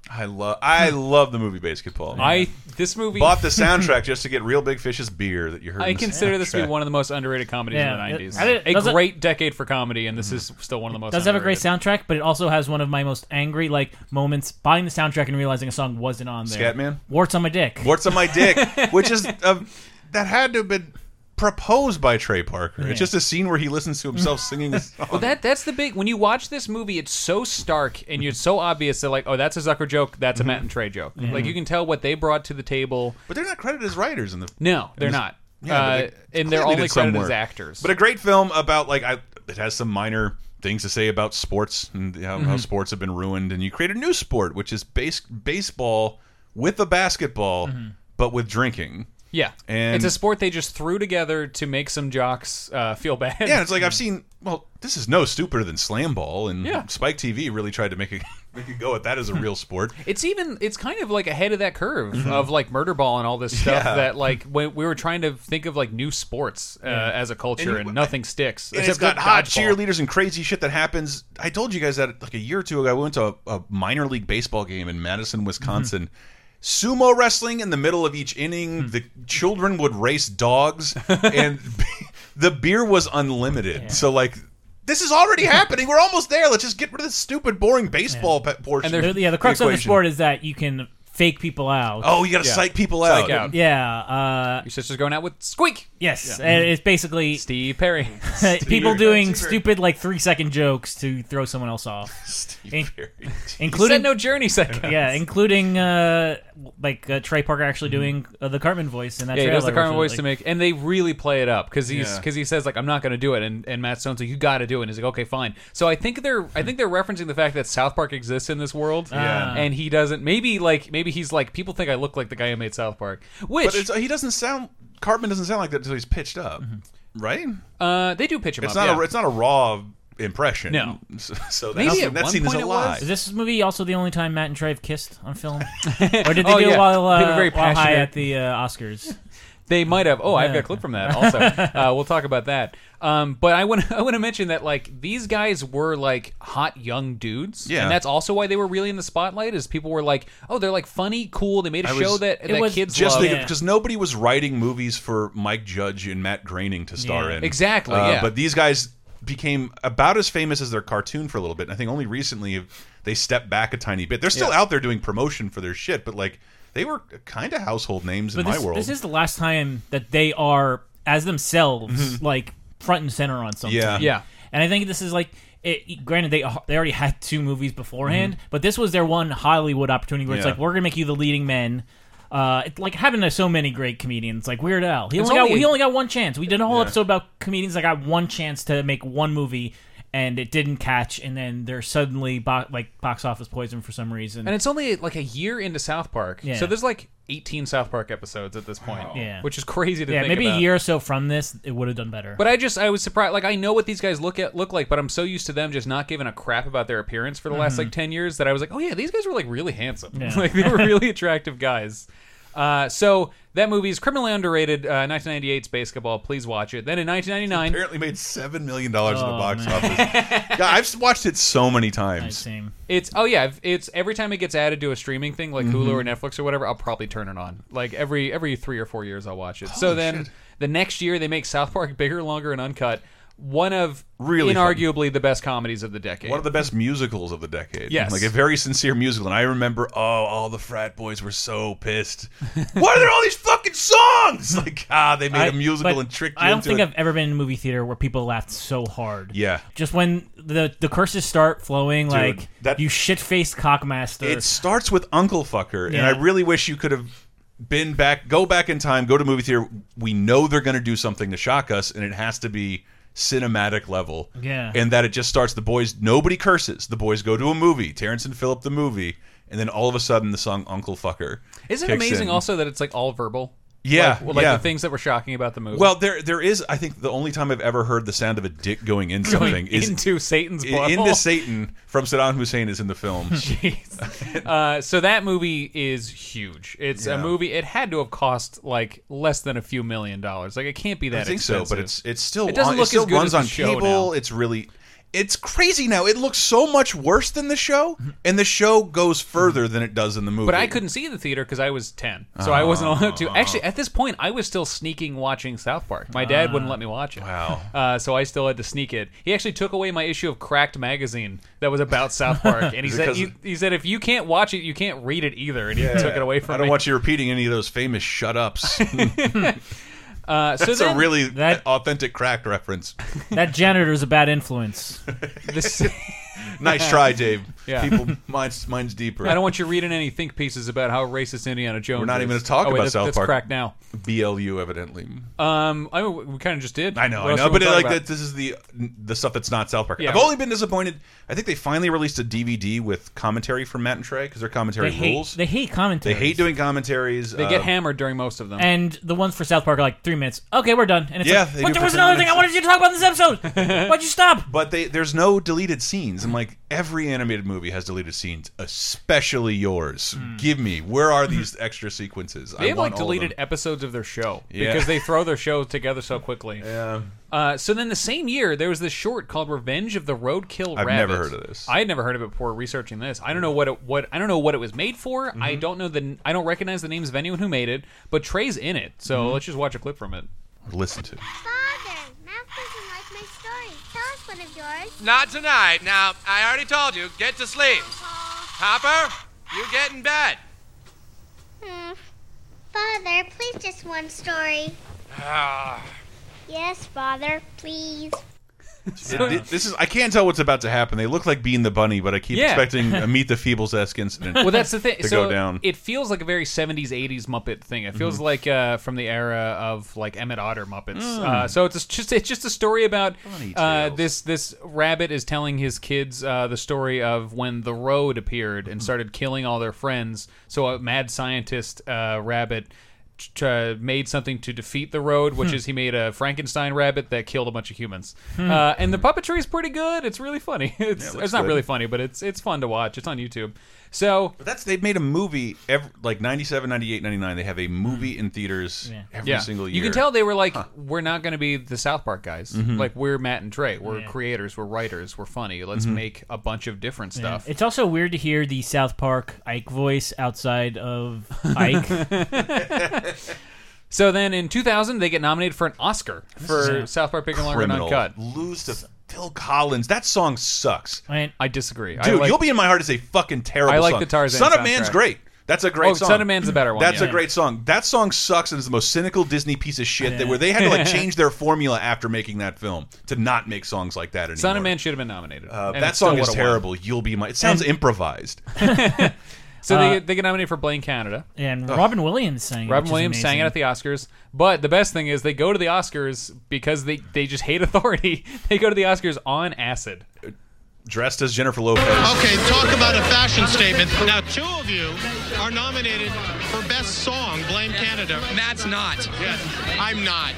I love I love the movie BASEketball. I this movie bought the <laughs> soundtrack just to get Reel Big Fish's beer that you heard. I in the consider this to be one of the most underrated comedies Yeah, in it- the 90s. I did- a does it- great decade for comedy, and this is still one of the most. does have a great underrated. soundtrack, but it also has one of my most angry like moments buying the soundtrack and realizing a song wasn't on there. Scatman? Warts on my dick. Warts on my dick, <laughs> which is uh, that had to have been proposed by Trey Parker. Yeah. It's just a scene where he listens to himself <laughs> singing. a song. Well, that that's the big when you watch this movie, it's so stark and it's so obvious that like, oh, that's a Zucker joke, that's a Matt and Trey joke. Mhm. Like you can tell what they brought to the table. But they're not credited as writers in the. No, they're this- not. Yeah, Uh, they and they're clearly only credited as actors. But a great film about like I, it has some minor things to say about sports and how, how Mhm. sports have been ruined, and you create a new sport which is base baseball with a basketball, but with drinking. Yeah, and it's a sport they just threw together to make some jocks uh, feel bad. Yeah, it's like I've seen. Well, this is no stupider than slam ball, and Yeah. Spike TV really tried to make a <laughs> make a go at that as a real sport. It's even it's kind of like ahead of that curve Mhm. of like murder ball and all this stuff Yeah. that like when we were trying to think of like new sports uh, Yeah. as a culture And and, nothing sticks. And it's except got hot dodgeball. cheerleaders and crazy shit that happens. I told you guys that like a year or two ago. I went to a, a minor league baseball game in Madison, Wisconsin. Sumo wrestling in the middle of each inning. Hmm. The children would race dogs, <laughs> and the beer was unlimited. So like. This is already happening. We're almost there. Let's just get rid of this stupid, boring baseball pe- portion. The- yeah, the crux of the sport is that you can fake people out. Oh, you gotta Yeah. psych people Psych out. out. Yeah. Uh, Your sister's going out with Squeak. Yes, Yeah. and it's basically Steve Perry. <laughs> <laughs> people Steve doing Perry. stupid like three second jokes to throw someone else off. <laughs> In- You including said no journey seconds. Yeah, including uh, like uh, Trey Parker actually doing uh, the Cartman voice in that. Yeah, he does the trailer, Cartman which voice is, to like- make, and they really play it up because he's Yeah. because he says like I'm not going to do it, and, and Matt Stone's like you got to do it, and he's like okay fine. So I think they're I think they're referencing the fact that South Park exists in this world, Yeah. and he doesn't. Maybe like maybe he's like people think I look like the guy who made South Park, which but it's, he doesn't sound. Cartman doesn't sound like that until he's pitched up, right? uh, they do pitch him It's up. not yeah. a it's not a raw impression. No. <laughs> so, so Maybe that's, at that one scene is point a it lie. was. Is this movie also the only time Matt and Trey have kissed on film, <laughs> or did they Oh, do yeah. it while, uh, They have a very while high passionate- at the uh, Oscars? <laughs> They might have. Oh, I've got a clip from that also. <laughs> uh, we'll talk about that. Um, but I want <laughs> I want to mention that like these guys were like hot young dudes, Yeah. and that's also why they were really in the spotlight. Is people were like, oh, they're like funny, cool. They made a I show was- that that kids just love. because nobody was writing movies for Mike Judge and Matt Groening to star Yeah. in. Exactly, Uh, yeah. But these guys became about as famous as their cartoon for a little bit. And I think only recently they stepped back a tiny bit. They're still Yeah. out there doing promotion for their shit, but like they were kind of household names in But my world. this is the last time that they are as themselves, Mhm. like front and center on something. Yeah. Yeah. And I think this is like, it, granted, they they already had two movies beforehand, Mhm. but this was their one Hollywood opportunity where it's like, we're gonna make you the leading men. Uh, it's like having uh, so many great comedians, like Weird Al. He It's only, got, only- he only got one chance. We did a whole Yeah. episode about comedians that got one chance to make one movie, and it didn't catch, and then they're suddenly bo- like box office poison for some reason. and it's only like a year into South Park, Yeah. so there's like 18 South Park episodes at this point, yeah, which is crazy to yeah, think maybe about. a year or so from this, it would have done better. But I just I was surprised. Like I know what these guys look at look like, but I'm so used to them just not giving a crap about their appearance for the last Mhm. like ten years that I was like, oh yeah, these guys were like really handsome. Yeah. <laughs> like they were <laughs> really attractive guys. Uh, so that movie is criminally underrated. Uh, 1998's BASEketball. Please watch it. Then in 1999, apparently made seven million dollars in the Oh, box man. office. <laughs> yeah, I've watched it so many times. It's oh yeah, it's every time it gets added to a streaming thing like Hulu or Netflix or whatever, I'll probably turn it on. Like every every three or four years, I'll watch it. so then shit. the next year they make South Park <laughs> bigger, longer, and uncut. One of Really fun. inarguably the best comedies of the decade. One of the best musicals of the decade. Yes. Like a very sincere musical. And I remember, oh, all the frat boys were so pissed. <laughs> Why are there all these fucking songs? <laughs> Like, ah, they made I- a musical and tricked you I don't think it. I've ever been in a movie theater where people laughed so hard. Yeah. Just when the the curses start flowing, Dude, like that- you shit faced cockmaster. It starts with Uncle Fucker, and I really wish you could have been back, go back in time, go to movie theater. We know they're going to do something to shock us, and it has to be cinematic level. Yeah. And that it just starts. The boys, nobody curses. The boys go to a movie. Terrence and Philip, the movie, and then all of a sudden, the song Uncle Fucker. Isn't it amazing in. also that it's like all verbal? Yeah, like, like yeah. the things that were shocking about the movie. Well, there there is. I think the only time I've ever heard the sound of a dick going in Going something is into Satan's butthole. into Satan from Saddam Hussein is in the film. <laughs> Jeez. uh, so that movie is huge. It's Yeah. a movie. It had to have cost like less than a few million dollars. Like it can't be that. I think expensive. so, but it's it's still It doesn't on, look it still as good runs as on show cable. now. It's really it's crazy now. It looks so much worse than the show, and the show goes further than it does in the movie. But I couldn't see the theater because I was ten, so I wasn't allowed to. Actually, at this point, I was still sneaking watching South Park. My dad wouldn't let me watch it. Wow. <laughs> Uh, so I still had to sneak it. He actually took away my issue of Cracked magazine that was about South <laughs> Park, and he said he, he said if you can't watch it, you can't read it either, and he Yeah. took it away from me. I don't me. want you repeating any of those famous shut ups. <laughs> Uh, so That's then, a really That- authentic crack reference. that janitor's a bad influence. <laughs> this, <laughs> nice try, Dave. Yeah. People, mine's mine's deeper. I don't want you reading any think pieces about how racist Indiana Jones. We're not is. even going to talk oh, wait, about that's, South that's Park. cracked now. BLU, evidently. Um, I mean, we kind of just did. I know, What I know, but wanna like that, this is the the stuff that's not South Park. Yeah. I've only been disappointed. I think they finally released a DVD with commentary from Matt and Trey because their commentary They hate rules. they hate commentary. They hate doing commentaries. They uh, get hammered during most of them. And the ones for South Park are like three minutes. Okay, we're done. And it's Yeah, like, but do there was 10 another thing I wanted you to talk about in this episode. <laughs> Why'd you stop? But they there's no deleted scenes. I'm like every animated movie has deleted scenes, especially yours. Give me where are these <laughs> extra sequences? They I have want like all of deleted episodes of their show Yeah. because they throw their <laughs> show together so quickly. Yeah. Uh, so then the same year there was this short called Revenge of the Roadkill I've Rabbit. never heard of this. I had never heard of it before researching this. I don't know what it what I don't know what it was made for. Mm-hmm. I don't know the I don't recognize the names of anyone who made it, but Trey's in it. So Mhm. let's just watch a clip from it. Listen to. Father, Matt doesn't like my story. Tell us one of yours. Not tonight. Now, I already told you, get to sleep. Hopper, you get in bed. Hmm. Father, please just one story. Ah. Yes, Father, please. It- this is I can't tell what's about to happen. They look like Bean the Bunny, but I keep Yeah. expecting a <laughs> Meet the Feebles esque incident. well, that's the thing. to so go down. it feels like a very '70s, '80s Muppet thing. It feels Mhm. like uh, from the era of like Emmet Otter Muppets. Mm. Uh, so it's just it's just a story about uh, this this rabbit is telling his kids uh, the story of when the road appeared Mm-hmm. and started killing all their friends. So a mad scientist uh, rabbit. T- made something to defeat the road, which Hmm. is he made a Frankenstein rabbit that killed a bunch of humans. Hmm. Uh, and the puppetry is pretty good. It's really funny. <laughs> It's, it's not really funny, but it's it's fun to watch. It's on YouTube. So But that's they've made a movie every, like 97, 98, 99. They have a movie in theaters every single year. You can tell they were like, we're not going to be the South Park guys. Mhm. Like we're Matt and Trey. We're Yeah. creators. We're writers. We're funny. Let's Mhm. make a bunch of different Yeah. stuff. It's also weird to hear the South Park Ike voice outside of Ike. <laughs> So then in 2000, they get nominated for an Oscar for South Park Bigger, Longer, and criminal. Uncut. Lose to Phil Collins. That song sucks. I disagree. I Dude, like- you'll be in my heart is a fucking terrible I like song. the Tarzan Son of soundtrack. Man's great. That's a great Oh, song. Son of Man's the better one, That's yeah. a great song. That song sucks and is the most cynical Disney piece of shit that where they had to like <laughs> change their formula after making that film to not make songs like that anymore. Son of Man should have been nominated. Uh, that song is won. terrible. You'll be my. It sounds improvised. <laughs> So Uh, they, get, they get nominated for Blame Canada. And Robin Williams sang it, Robin which is Williams sang it amazing. at the Oscars. But the best thing is they go to the Oscars because they, they just hate <laughs> authority. They go to the Oscars on acid. Dressed as Jennifer Lopez. Okay, talk about a fashion statement. Now, two of you are nominated for Best Song, Blame Canada. Matt's not. Yes, I'm not.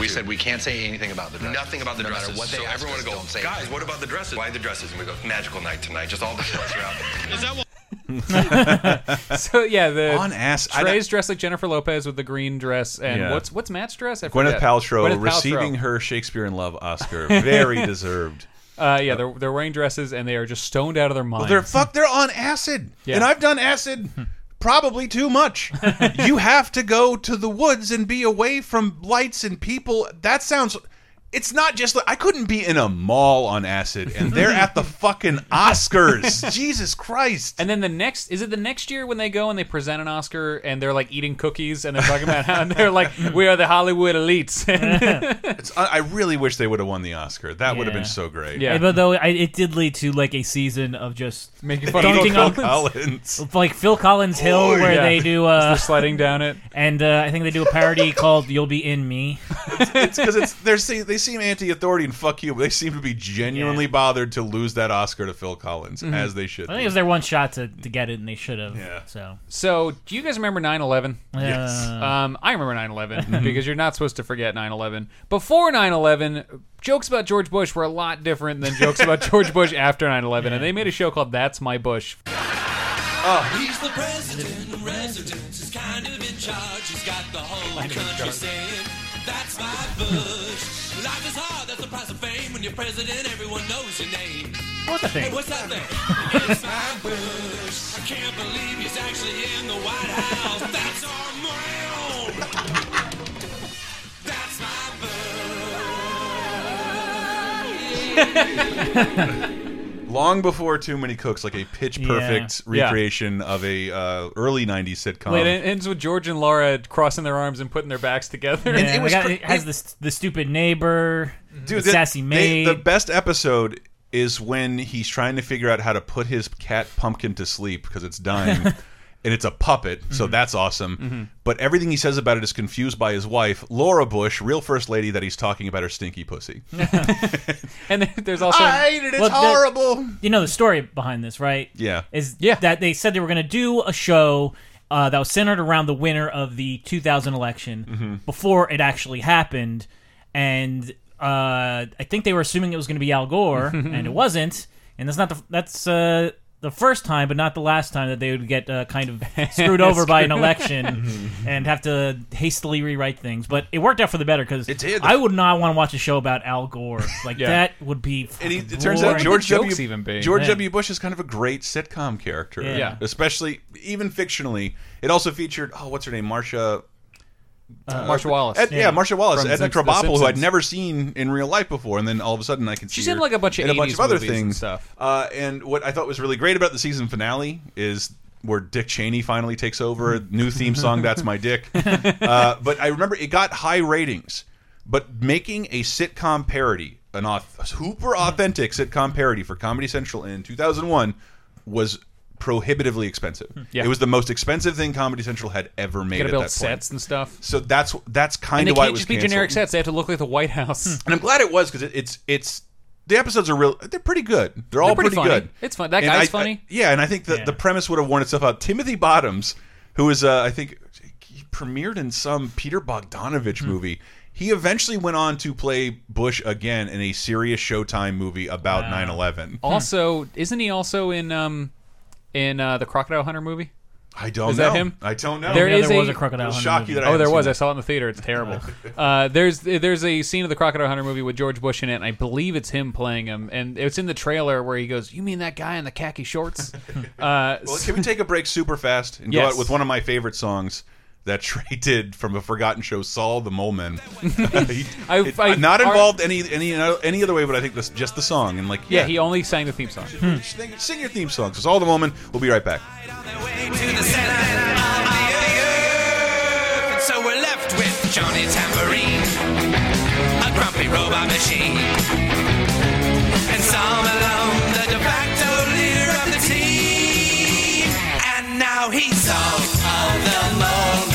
We said we can't say anything about the dresses. Nothing about the no dresses. Matter what they so ask everyone us, will go, don't say guys, anything. what about the dresses? Why the dresses? And we go, magical night tonight. Just all the clothes are out. Is that what? <laughs> so yeah, the On ass- I Trey's dressed like Jennifer Lopez with the green dress, and Yeah. what's what's Matt's dress? I Gwyneth forget. Paltrow Gwyneth receiving her Shakespeare in Love Oscar. Very <laughs> deserved. Uh, yeah, they're they're wearing dresses and they are just stoned out of their minds. Well, they're fuck. They're on acid, Yeah. and I've done acid probably too much. <laughs> you have to go to the woods and be away from lights and people. That sounds. It's not just like I couldn't be in a mall on acid and they're at the fucking Oscars. <laughs> Jesus Christ. And then the next is it the next year when they go and they present an Oscar and they're like eating cookies and they're talking about how and <laughs> they're like we are the Hollywood elites. <laughs> It's, I, I really wish they would have won the Oscar. That would have been so great. Yeah. but though I, it did lead to like a season of just Making fun of Phil on Collins. like Phil Collins Hill, Oh, where yeah. they do uh, They're sliding down it. and uh, I think they do a parody called "You'll Be in Me." it's because it's they're se- they seem anti-authority and fuck you, but they seem to be genuinely bothered to lose that Oscar to Phil Collins Mhm. as they should. I think it was their one shot to, to get it, and they should have. Yeah. So So, do you guys remember 9/11? Yes. Um, I remember 9/11 because you're not supposed to forget 9/11. Before 9/11, jokes about George Bush were a lot different than jokes about <laughs> George Bush after 9/11, and they made a show called "That's My Bush." Oh. He's the president in residence. He's kind of in charge. He's got the whole country saying, That's my Bush. Life is hard. That's the price of fame. When you're president, everyone knows your name. What's the thing? Hey, what's that thing? it's my Bush. I can't believe he's actually in the White House. That's our man. That's my Bush. <laughs> Long before Too Many Cooks, like a pitch perfect Yeah. recreation of a uh, early '90s sitcom. Wait, it ends with George and Laura crossing their arms and putting their backs together. Yeah, it, got- it has the the stupid neighbor, Dude, the the- sassy they- maid. the best episode is when he's trying to figure out how to put his cat pumpkin to sleep because it's dying. <laughs> And it's a puppet, so Mm-hmm. that's awesome. Mhm. But everything he says about it is confused by his wife, Laura Bush, real first lady, that he's talking about her stinky pussy. <laughs> and then there's also <laughs> I hate it. It's Well, the- horrible. you know the story behind this, right? Yeah. Is yeah. that they said they were going to do a show uh, that was centered around the winner of the 2000 election Mhm. before it actually happened, and uh, I think they were assuming it was going to be Al Gore, <laughs> and it wasn't. And that's not the that's uh, the first time, but not the last time that they would get uh, kind of <laughs> screwed over by an election <laughs> and have to hastily rewrite things. But it worked out for the better because It did. I would not want to watch a show about Al Gore. <laughs> Like Yeah. that would be. And he, fucking it turns out boring. George W. even be? George Yeah. W. Bush is kind of a great sitcom character. Yeah. Yeah. Especially even fictionally. It also featured oh, what's her name, Marcia. Uh, Marcia Wallace. Ed- yeah. Yeah. Marcia Wallace, From Edna Simps- The Krabappel, who I'd Simpsons. never seen in real life before, and then all of a sudden I can see She's her in, like, a bunch of in a bunch 80s of other movies and things. stuff. Uh, and what I thought was really great about the season finale is where Dick Cheney finally takes over. New theme song, "That's My Dick." <laughs> Uh, but I remember it got high ratings. But making a sitcom parody, an auth super authentic sitcom parody for Comedy Central in 2001 was prohibitively expensive. Yeah. It was the most expensive thing Comedy Central had ever made. Gotta build that sets point. and stuff. So that's that's kind of why it can't was just be canceled. generic sets; they have to look like the White House. And I'm glad it was because it, it's it's the episodes are real. They're pretty good. They're all They're pretty funny. good. It's fun. That And guy's I- funny. I- yeah, and I think that the premise would have worn itself out. Timothy Bottoms, who is uh, I think he premiered in some Peter Bogdanovich Hmm. movie. He eventually went on to play Bush again in a serious Showtime movie about 9/11. Also, isn't he also in um in uh, the Crocodile Hunter movie? I don't is know. that him? I don't know. There Yeah, is there a, was a Crocodile It'll Hunter shock you movie. that I oh, haven't there seen was. that. I saw it in the theater. It's terrible. <laughs> uh, there's there's a scene of the Crocodile Hunter movie with George Bush in it, and I believe it's him playing him. And it's in the trailer where he goes, "You mean that guy in the khaki shorts?" <laughs> uh, Well, can we take a break super fast and go Yes. out with one of my favorite songs that Trey <laughs> did from a forgotten show, Saul the Mole Man. <laughs> He- I- it- I- not our- involved any any any other way, but I think this just the song and like yeah, yeah, he only sang the theme song. sing, sing your theme song. So Saul the Mole Man. We'll be right back. So we're left with Johnny Tambourine, a grumpy robot machine, and Saul Malone, the de facto leader of the team. And now he's Saul of the Mole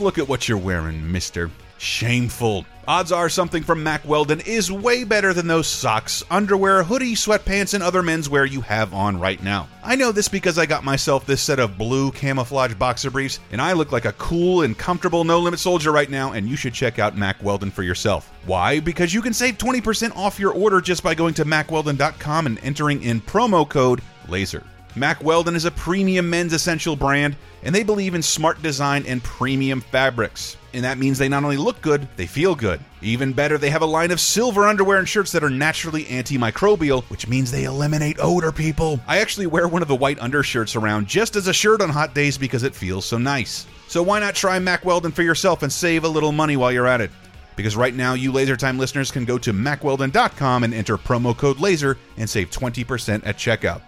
Look at what you're wearing, mister. Shameful. Odds are something from Mack Weldon is way better than those socks, underwear, hoodie, sweatpants, and other menswear you have on right now. I know this because I got myself this set of blue camouflage boxer briefs, and I look like a cool and comfortable no limit soldier right now, and you should check out Mack Weldon for yourself. Why? Because you can save 20% off your order just by going to mackweldon.com and entering in promo code LASER. Mack Weldon is a premium men's essential brand, and they believe in smart design and premium fabrics. And that means they not only look good, they feel good. Even better, they have a line of silver underwear and shirts that are naturally antimicrobial, which means they eliminate odor, people. I actually wear one of the white undershirts around just as a shirt on hot days because it feels so nice. So why not try Mack Weldon for yourself and save a little money while you're at it? Because right now, you Laser Time listeners can go to MackWeldon.com and enter promo code LASER and save 20% at checkout.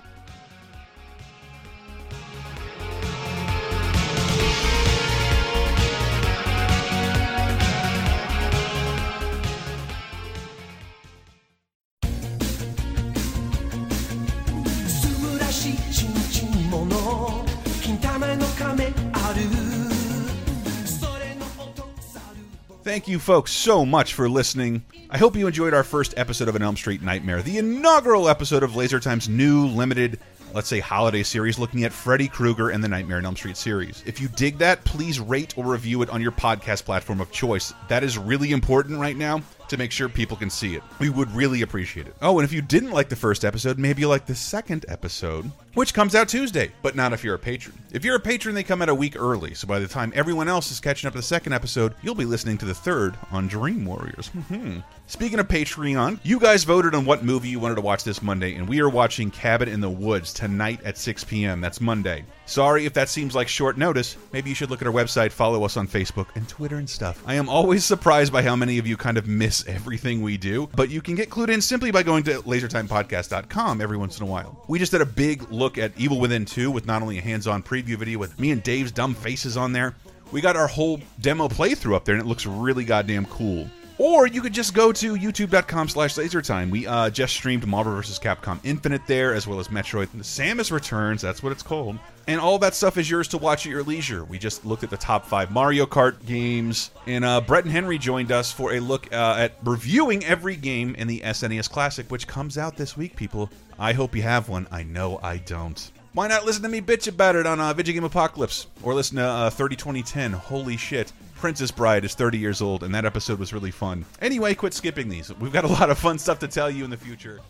Thank you, folks, so much for listening. I hope you enjoyed our first episode of An Elm Street Nightmare, the inaugural episode of Laser Time's new limited, let's say, holiday series looking at Freddy Krueger and the Nightmare on Elm Street series. If you dig that, please rate or review it on your podcast platform of choice. That is really important right now to make sure people can see it. We would really appreciate it. Oh, and if you didn't like the first episode, maybe you like the second episode, which comes out Tuesday, but not if you're a patron. If you're a patron, they come out a week early, so by the time everyone else is catching up to the second episode, you'll be listening to the third on Dream Warriors. Hmm. Speaking of Patreon, you guys voted on what movie you wanted to watch this Monday, and we are watching Cabin in the Woods tonight at 6 p.m. That's Monday. Sorry if that seems like short notice. Maybe you should look at our website, follow us on Facebook and Twitter and stuff. I am always surprised by how many of you kind of miss everything we do, but you can get clued in simply by going to lasertimepodcast.com every once in a while. We just did a big look at Evil Within 2 with not only a hands-on preview video with me and Dave's dumb faces on there, we got our whole demo playthrough up there and it looks really goddamn cool. Or you could just go to youtube.com slash lasertime. We uh, just streamed Marvel vs. Capcom Infinite there, as well as Metroid Samus Returns, that's what it's called. And all that stuff is yours to watch at your leisure. We just looked at the top five Mario Kart games, and uh, Brett and Henry joined us for a look uh, at reviewing every game in the SNES Classic, which comes out this week, people. I hope you have one. I know I don't. Why not listen to me bitch about it on uh, Video Game Apocalypse? Or listen to uh, 30 2010. Holy shit. Princess Bride is 30 years old, and that episode was really fun. Anyway, quit skipping these. We've got a lot of fun stuff to tell you in the future.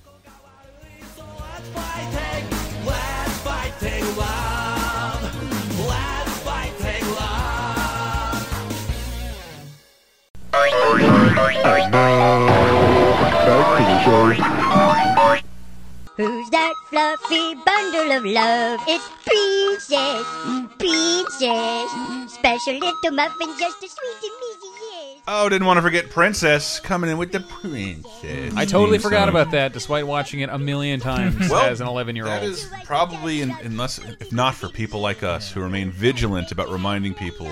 Who's that fluffy bundle of love? It's Princess, Princess. Special little muffin, just as sweet and easy is. Oh, didn't want to forget Princess coming in with the Princess. I totally theme forgot song. about that, despite watching it a million times Well, as an 11 year That old. is probably, in, unless if not for people like us who remain vigilant about reminding people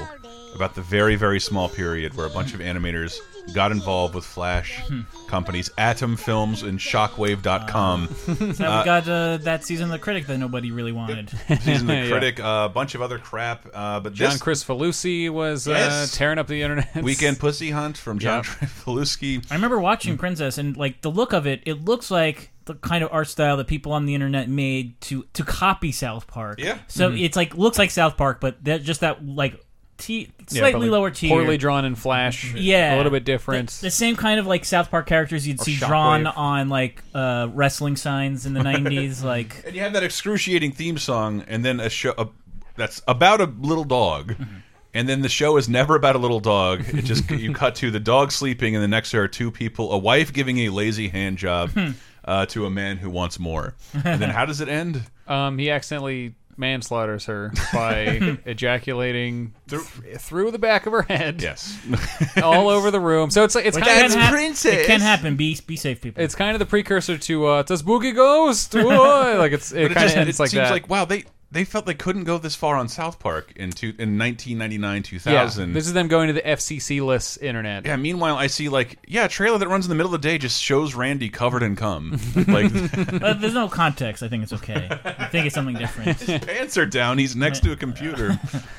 about the very, very small period where a bunch of animators got involved with Flash companies, Atom Films and Shockwave.com. <laughs> So now we got uh, that season of the critic that nobody really wanted. <laughs> Season of the <laughs> Critic, a bunch of other crap. Uh, but John this Kricfalusi was Yes. uh, tearing up the internet. Weekend Pussy Hunt from John Yep. Faluski. I remember watching Princess and like the look of it. It looks like the kind of art style that people on the internet made to to copy South Park. Yeah. So Mhm. it's like looks like South Park, but that just that like t- slightly but, like, lower tier, Poorly drawn in Flash. Yeah, A little bit different. The, the same kind of like South Park characters you'd Or see drawn on like uh, wrestling signs in the <laughs> '90s. Like And you have that excruciating theme song, and then a show a, that's about a little dog. Mm-hmm. And then the show is never about a little dog. It just <laughs> you cut to the dog sleeping, and the next there are two people: a wife giving a lazy hand job Hmm. uh, to a man who wants more. And then how does it end? <laughs> Um, he accidentally manslaughters her <laughs> by ejaculating through, through the back of her head. Yes, <laughs> all over the room. So it's like it's Which kind of hap- It can happen. Be be safe, people. It's kind of the precursor to uh, "Does Boogie Ghost?" <laughs> Whoa! like it's it, But kind of just- ends it like seems that. like wow they they felt they couldn't go this far on South Park in two, in 1999 yeah, 2000. this is them going to the FCC list internet. Yeah. Meanwhile, I see like yeah, a trailer that runs in the middle of the day just shows Randy covered in cum. <laughs> like <laughs> But there's no context. I think it's okay. I think it's something different. <laughs> his pants are down. He's next to a computer.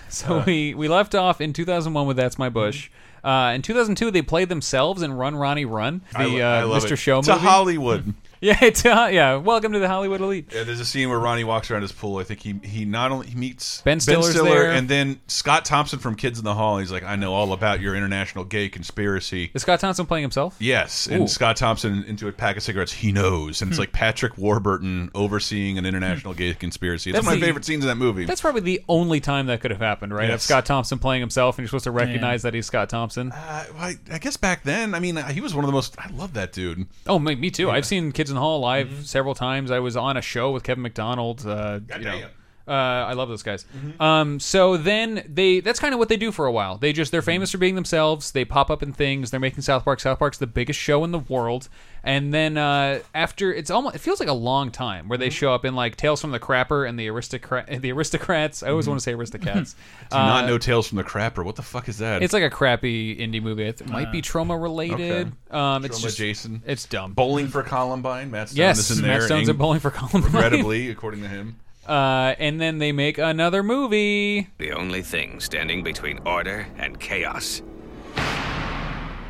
So we we left off in 2001 with "That's My Bush." Uh, in 2002, they played themselves in "Run Ronnie Run," the I I uh, Mr. it. Show to movie. Hollywood. <laughs> Yeah, it's, uh, yeah. Welcome to the Hollywood elite. Yeah, there's a scene where Ronnie walks around his pool. I think he he not only he meets Ben Stiller's Stiller there. and then Scott Thompson from Kids in the Hall. He's like, I know all about your international gay conspiracy. Is Scott Thompson playing himself? Yes, and Scott Thompson into a pack of cigarettes. He knows, and it's Hmm. like Patrick Warburton overseeing an international gay conspiracy. It's That's one of my the- favorite scenes in that movie. That's probably the only time that could have happened, right? Of Yes. Scott Thompson playing himself, and you're supposed to recognize that he's Scott Thompson. Uh, I, I guess back then, I mean, he was one of the most. I love that dude. Oh, me, me too. I've seen Kids in Hall live Mm-hmm. several times. I was on a show with Kevin McDonald. Uh, you know. Uh, I love those guys. Mm-hmm. Um, so then they that's kind of what they do for a while. They just they're Mm-hmm. famous for being themselves. They pop up in things. They're making South Park. South Park's the biggest show in the world. And then uh, after it's almost it feels like a long time where they Mm-hmm. show up in like Tales from the Crapper and the aristocrat the aristocrats. I always want to say aristocrats. <laughs> Do you not Uh, know Tales from the Crapper? What the fuck is that? It's like a crappy indie movie. It might be Uh, Troma related. okay. Um, it's Troma just Jason. It's dumb. Bowling for Columbine. Matt Stone Yes, is in there. Matt Stone's at Bowling for Columbine. Regrettably, <laughs> according to him. Uh, and then they make another movie. The only thing standing between order and chaos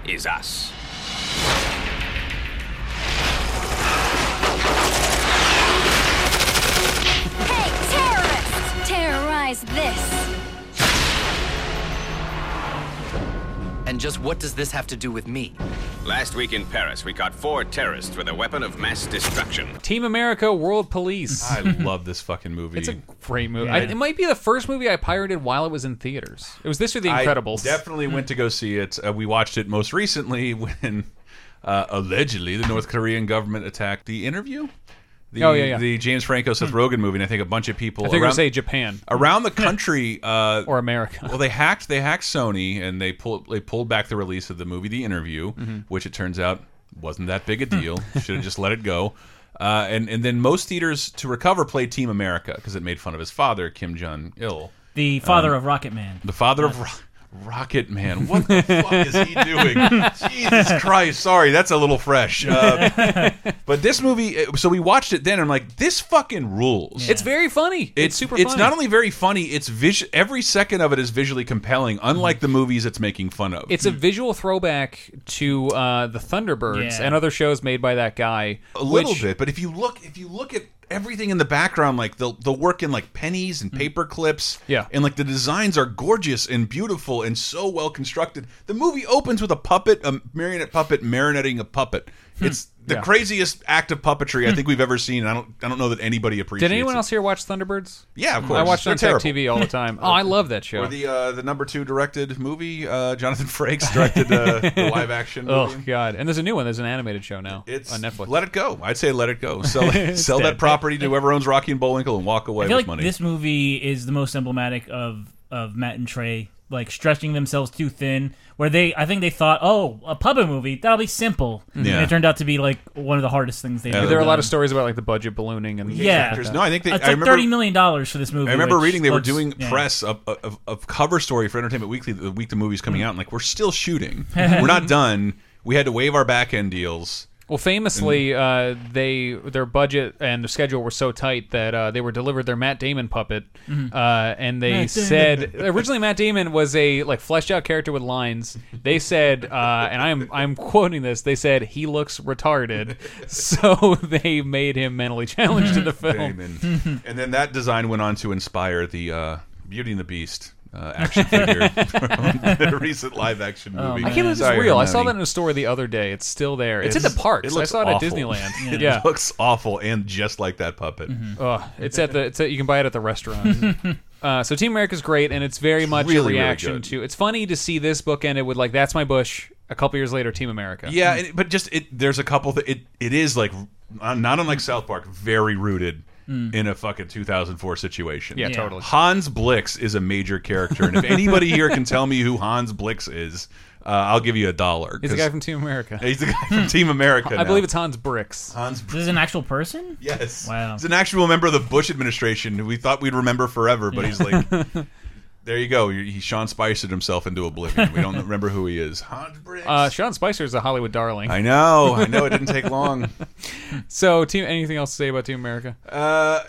is us. Hey, terrorists! Terrorize this. And just what does this have to do with me? Last week in Paris, we caught four terrorists with a weapon of mass destruction. Team America: World Police. I love this fucking movie. It's a great movie. Yeah. I, it might be the first movie I pirated while it was in theaters. It was this or The Incredibles. I definitely went to go see it. Uh, we watched it most recently <laughs> when uh, allegedly the North Korean government attacked the interview. The, Oh, yeah, yeah. The James Franco Seth Rogen movie, and I think a bunch of people I think you were around say Japan. around the <laughs> country uh, or America. Well, they hacked they hacked Sony and they pulled they pulled back the release of the movie The Interview, Mhm. which it turns out wasn't that big a deal. <laughs> Should have just let it go. Uh, and and then most theaters to recover played Team America because it made fun of his father Kim Jong Il, The father of Rocket Man. the father of. Ro Rocket Man, what the fuck is he doing? Jesus Christ! Sorry, that's a little fresh. Uh, <laughs> but this movie, so we watched it then. And I'm like, this fucking rules. It's very funny. It's, super. It's funny. not only very funny; it's vis every second of it is visually compelling. Unlike the movies it's making fun of. It's a visual throwback to uh, the Thunderbirds Yeah. and other shows made by that guy. a little bit, but if you look, if you look at everything in the background, like they'll they'll work in like pennies and paper clips, Mm. Yeah. and like the designs are gorgeous and beautiful and so well constructed. The movie opens with a puppet, a marionette puppet, marionetting a puppet. It's the Yeah. craziest act of puppetry I think we've ever seen. I don't I don't know that anybody appreciates. Did anyone it. else here watch Thunderbirds? Yeah, of course. I watched it They're on Tech terrible. TV all the time. <laughs> Oh, I love that show. Or the uh, the number two directed movie. Uh, Jonathan Frakes directed uh, the <laughs> live action. movie. Oh God! And there's a new one. There's an animated show now. It's on Netflix. Let it go. I'd say let it go. Sell <laughs> sell dead. that property to whoever owns Rocky and Bullwinkle and walk away I feel with like money. this movie is the most emblematic of of Matt and Trey like stretching themselves too thin. Where they, I think they thought, oh, a puppet movie that'll be simple. Yeah. And it turned out to be like one of the hardest things they. Yeah, ever there are a lot done. of stories about like the budget ballooning and Yeah, things. No, I think they. It's I like remember, thirty million dollars for this movie. I remember which reading they were doing yeah. press of, of, of cover story for Entertainment Weekly the week the movie's coming mm. out, and like we're still shooting. <laughs> we're not done. We had to waive our back end deals. Well, famously, uh, they their budget and their schedule were so tight that uh, they were delivered their Matt Damon puppet, Mhm. uh, and they Matt said originally Matt Damon was a like fleshed out character with lines. They said, uh, and I'm I'm quoting this. They said he looks retarded, <laughs> so they made him mentally challenged in the film. Damon. and then that design went on to inspire the uh, Beauty and the Beast uh, action figure <laughs> from the recent live action Oh, movie. I can't believe it's Sorry, real. I saw that in a store the other day. It's still there. It's, in the parks. it I looks saw it awful. at Disneyland. <laughs> it yeah. looks awful and just like that puppet. Ugh, it's at the. It's at, you can buy it at the restaurant. <laughs> uh, so Team America's great, and it's very much really, a reaction good. to. It's funny to see this book ended with like "That's my Bush." A couple years later, Team America. Yeah, and, but just it. There's a couple. Th it it is like not unlike South Park, very rooted. Mm. In a fucking 2004 situation. Yeah, Yeah. totally. Hans Blix is a major character, and if anybody here can tell me who Hans Blix is, uh, I'll give you a dollar. He's the 'cause- guy from Team America. <laughs> He's the guy from Team America. <laughs> I now. believe it's Hans Bricks. Hans. This is an actual person. Yes. Wow. He's an actual member of the Bush administration who we thought we'd remember forever, but he's like, <laughs> there you go. He Sean Spicered himself into oblivion. We don't remember who he is. Hans Briggs. Uh, Sean Spicer is a Hollywood darling. I know. I know. It didn't take <laughs> long. so, Team. Anything else to say about Team America? Uh,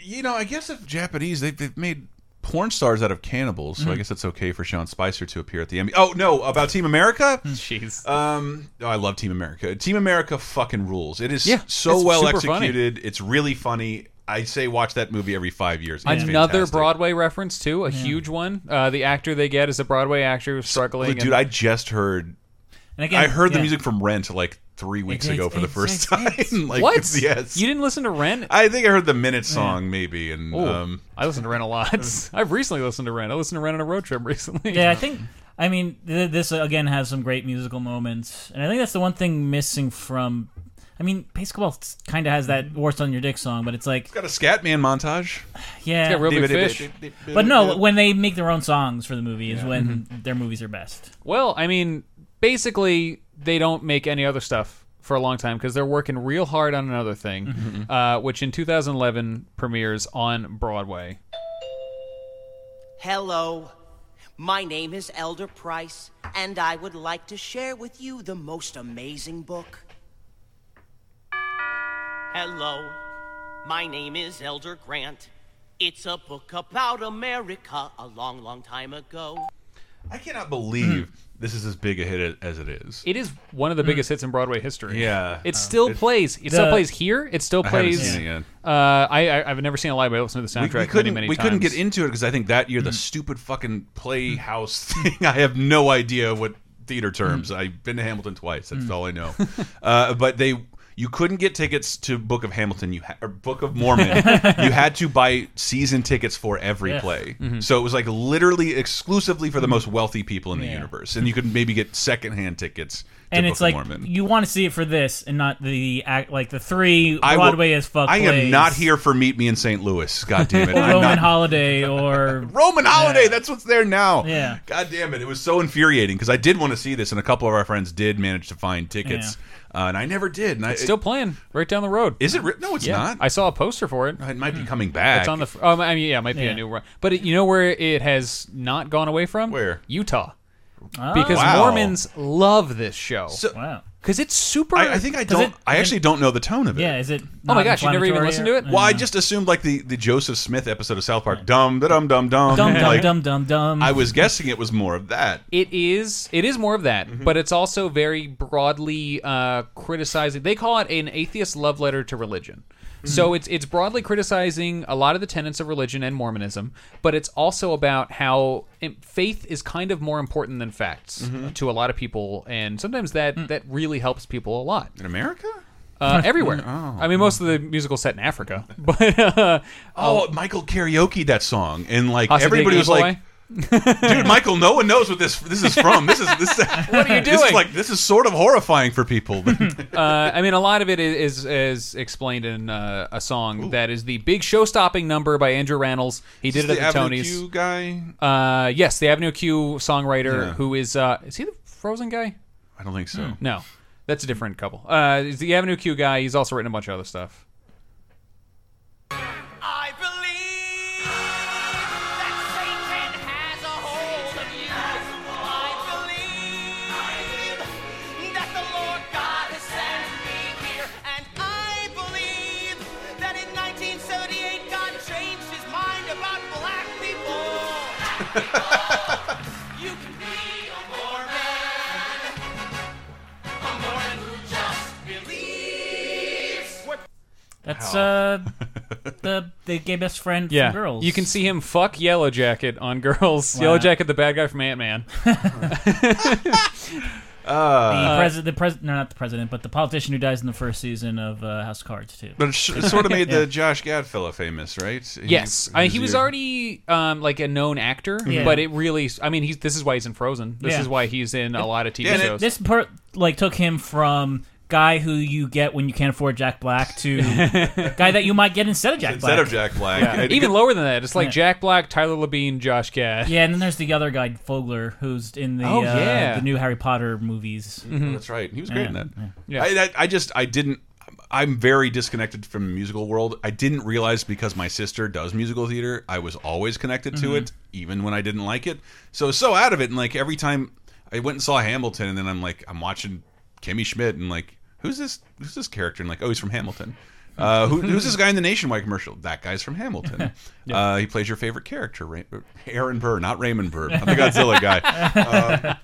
you know, I guess if Japanese, they've, they've made porn stars out of Cannibals, so I Mm-hmm. Mhm. guess it's okay for Sean Spicer to appear at the Emmy. Oh no, about Team America. <laughs> Jeez. Um, oh, I love Team America. Team America fucking rules. It is Yeah, so well super funny. executed. It's really funny. I say watch that movie every five years. It's Another fantastic. Broadway reference too, a huge one. Uh, the actor they get is a Broadway actor who's struggling. Dude, and- I just heard. And again, I heard the music from Rent like three weeks It's- ago for the first it's- time. <laughs> like, what? Yes. You didn't listen to Rent? I think I heard the minute song maybe, and Ooh, um, I listened to Rent a lot. <laughs> <laughs> I've recently listened to Rent. I listened to Rent on a road trip recently. Yeah, I think. I mean, th this again has some great musical moments, and I think that's the one thing missing from. I mean, BASEketball kind of has that "Warts on Your Dick" song, but it's like it's got a Scatman montage. yeah, It's got Reel Big Fish. But no, when they make their own songs for the movie is Yeah. when Mm-hmm. their movies are best. Well, I mean, basically, they don't make any other stuff for a long time because they're working real hard on another thing, Mhm. uh, which in 2011 premieres on Broadway. Hello. My name is Elder Price, and I would like to share with you the most amazing book. Hello. My name is Elder Grant. It's a book about America a long, long time ago. I cannot believe this is as big a hit as it is. It is one of the biggest hits in Broadway history. Yeah. it Uh, still plays. It still The- plays here. It still I haven't plays. seen it yet. Uh, I, I I've never seen it live. but I listened to the We, soundtrack we many couldn't. many we times. couldn't get into it because I think that year the stupid fucking playhouse thing. <laughs> I have no idea what theater terms. I've been to Hamilton twice. That's all I know. <laughs> uh, but they. You couldn't get tickets to Book of Hamilton. You ha or Book of Mormon. <laughs> you had to buy season tickets for every Yeah. play. Mhm. So it was like literally exclusively for the most wealthy people in the Yeah. universe, and you could maybe get secondhand tickets. To And it's like Mormon. you want to see it for this and not the act like the three I will- Broadway as fuck. I am plays. not here for Meet Me in St. Louis. God damn it! I'm Roman not- Holiday or <laughs> Roman Holiday. That's what's there now. Yeah. God damn it! It was so infuriating because I did want to see this, and a couple of our friends did manage to find tickets, uh, and I never did. And I, It's still playing right down the road. Is it? re- No, it's Yeah. not. I saw a poster for it. It might be coming back. It's on the. fr- Um, I mean, yeah, it might be Yeah. a new run. But it, you know where it has not gone away from? Where? Utah. Oh. Because Wow. Mormons love this show. wow. Because it's super. I, I think I don't. it- I actually don't know the tone of it. Yeah, is it? Oh my gosh, you never even listened to it? Well, I just assumed like the, the Joseph Smith episode of South Park, dum da dum dum dum. Dum dum like, dum dum dum. I was guessing it was more of that. It is. It is more of that, Mm-hmm. but it's also very broadly uh, criticizing. They call it an atheist love letter to religion. Mm-hmm. So it's it's broadly criticizing a lot of the tenets of religion and Mormonism, but it's also about how faith is kind of more important than facts Mm-hmm. to a lot of people, and sometimes that Mm. that really helps people a lot. In America? Uh, <laughs> everywhere. Oh. I mean, most of the musical set in Africa, <laughs> but uh, Oh, Michael karaoke that song, and like everybody was like, "Dude, Michael, no one knows what this this is from. This is this. <laughs> What are you This is doing? like this is sort of horrifying for people." <laughs> uh, I mean, a lot of it is is, explained in uh, a song that is the big show-stopping number by Andrew Rannells. He did it at the Avenue Tonys. Q guy? Uh, yes, the Avenue Q songwriter Yeah. who is uh, is he the Frozen guy? I don't think so. No, that's a different couple. Uh, he's the Avenue Q guy. He's also written a bunch of other stuff. That's uh the the gay best friend Yeah, from girls. you can see him fuck Yellow Jacket on Girls. Wow. Yellow Jacket, the bad guy from Ant Man. <laughs> <laughs> the Uh, president, the president, no, not the president, but the politician who dies in the first season of uh, House of Cards too. but it, sh- it sort of made <laughs> Yeah. the Josh Gad fella famous, right? He- Yes, I, he was your- already um, like a known actor, Yeah. but it really. I mean, he's this is why he's in Frozen. This Yeah. is why he's in a lot of TV Yeah, and it- shows. This part like took him from guy who you get when you can't afford Jack Black to <laughs> guy that you might get instead of Jack instead Black. of Jack Black. Yeah. I'd Even get- lower than that, it's like Yeah. Jack Black, Tyler Labine, Josh Gad. Yeah, and then there's the other guy, Fogler, who's in the Oh, uh, yeah. the new Harry Potter movies. Oh, that's right. He was great in that. yeah. I, I, I just I didn't. I'm very disconnected from the musical world. I didn't realize because my sister does musical theater, I was always connected to Mhm. it, even when I didn't like it. So so out of it, and like every time I went and saw Hamilton, and then I'm like I'm watching Kimmy Schmidt, and like who's this who's this character? And like oh he's from Hamilton. Uh, who, who's this guy in the Nationwide commercial? That guy's from Hamilton. <laughs> Yeah. uh, he plays your favorite character, Ray Aaron Burr, not Raymond Burr. I'm the Godzilla guy.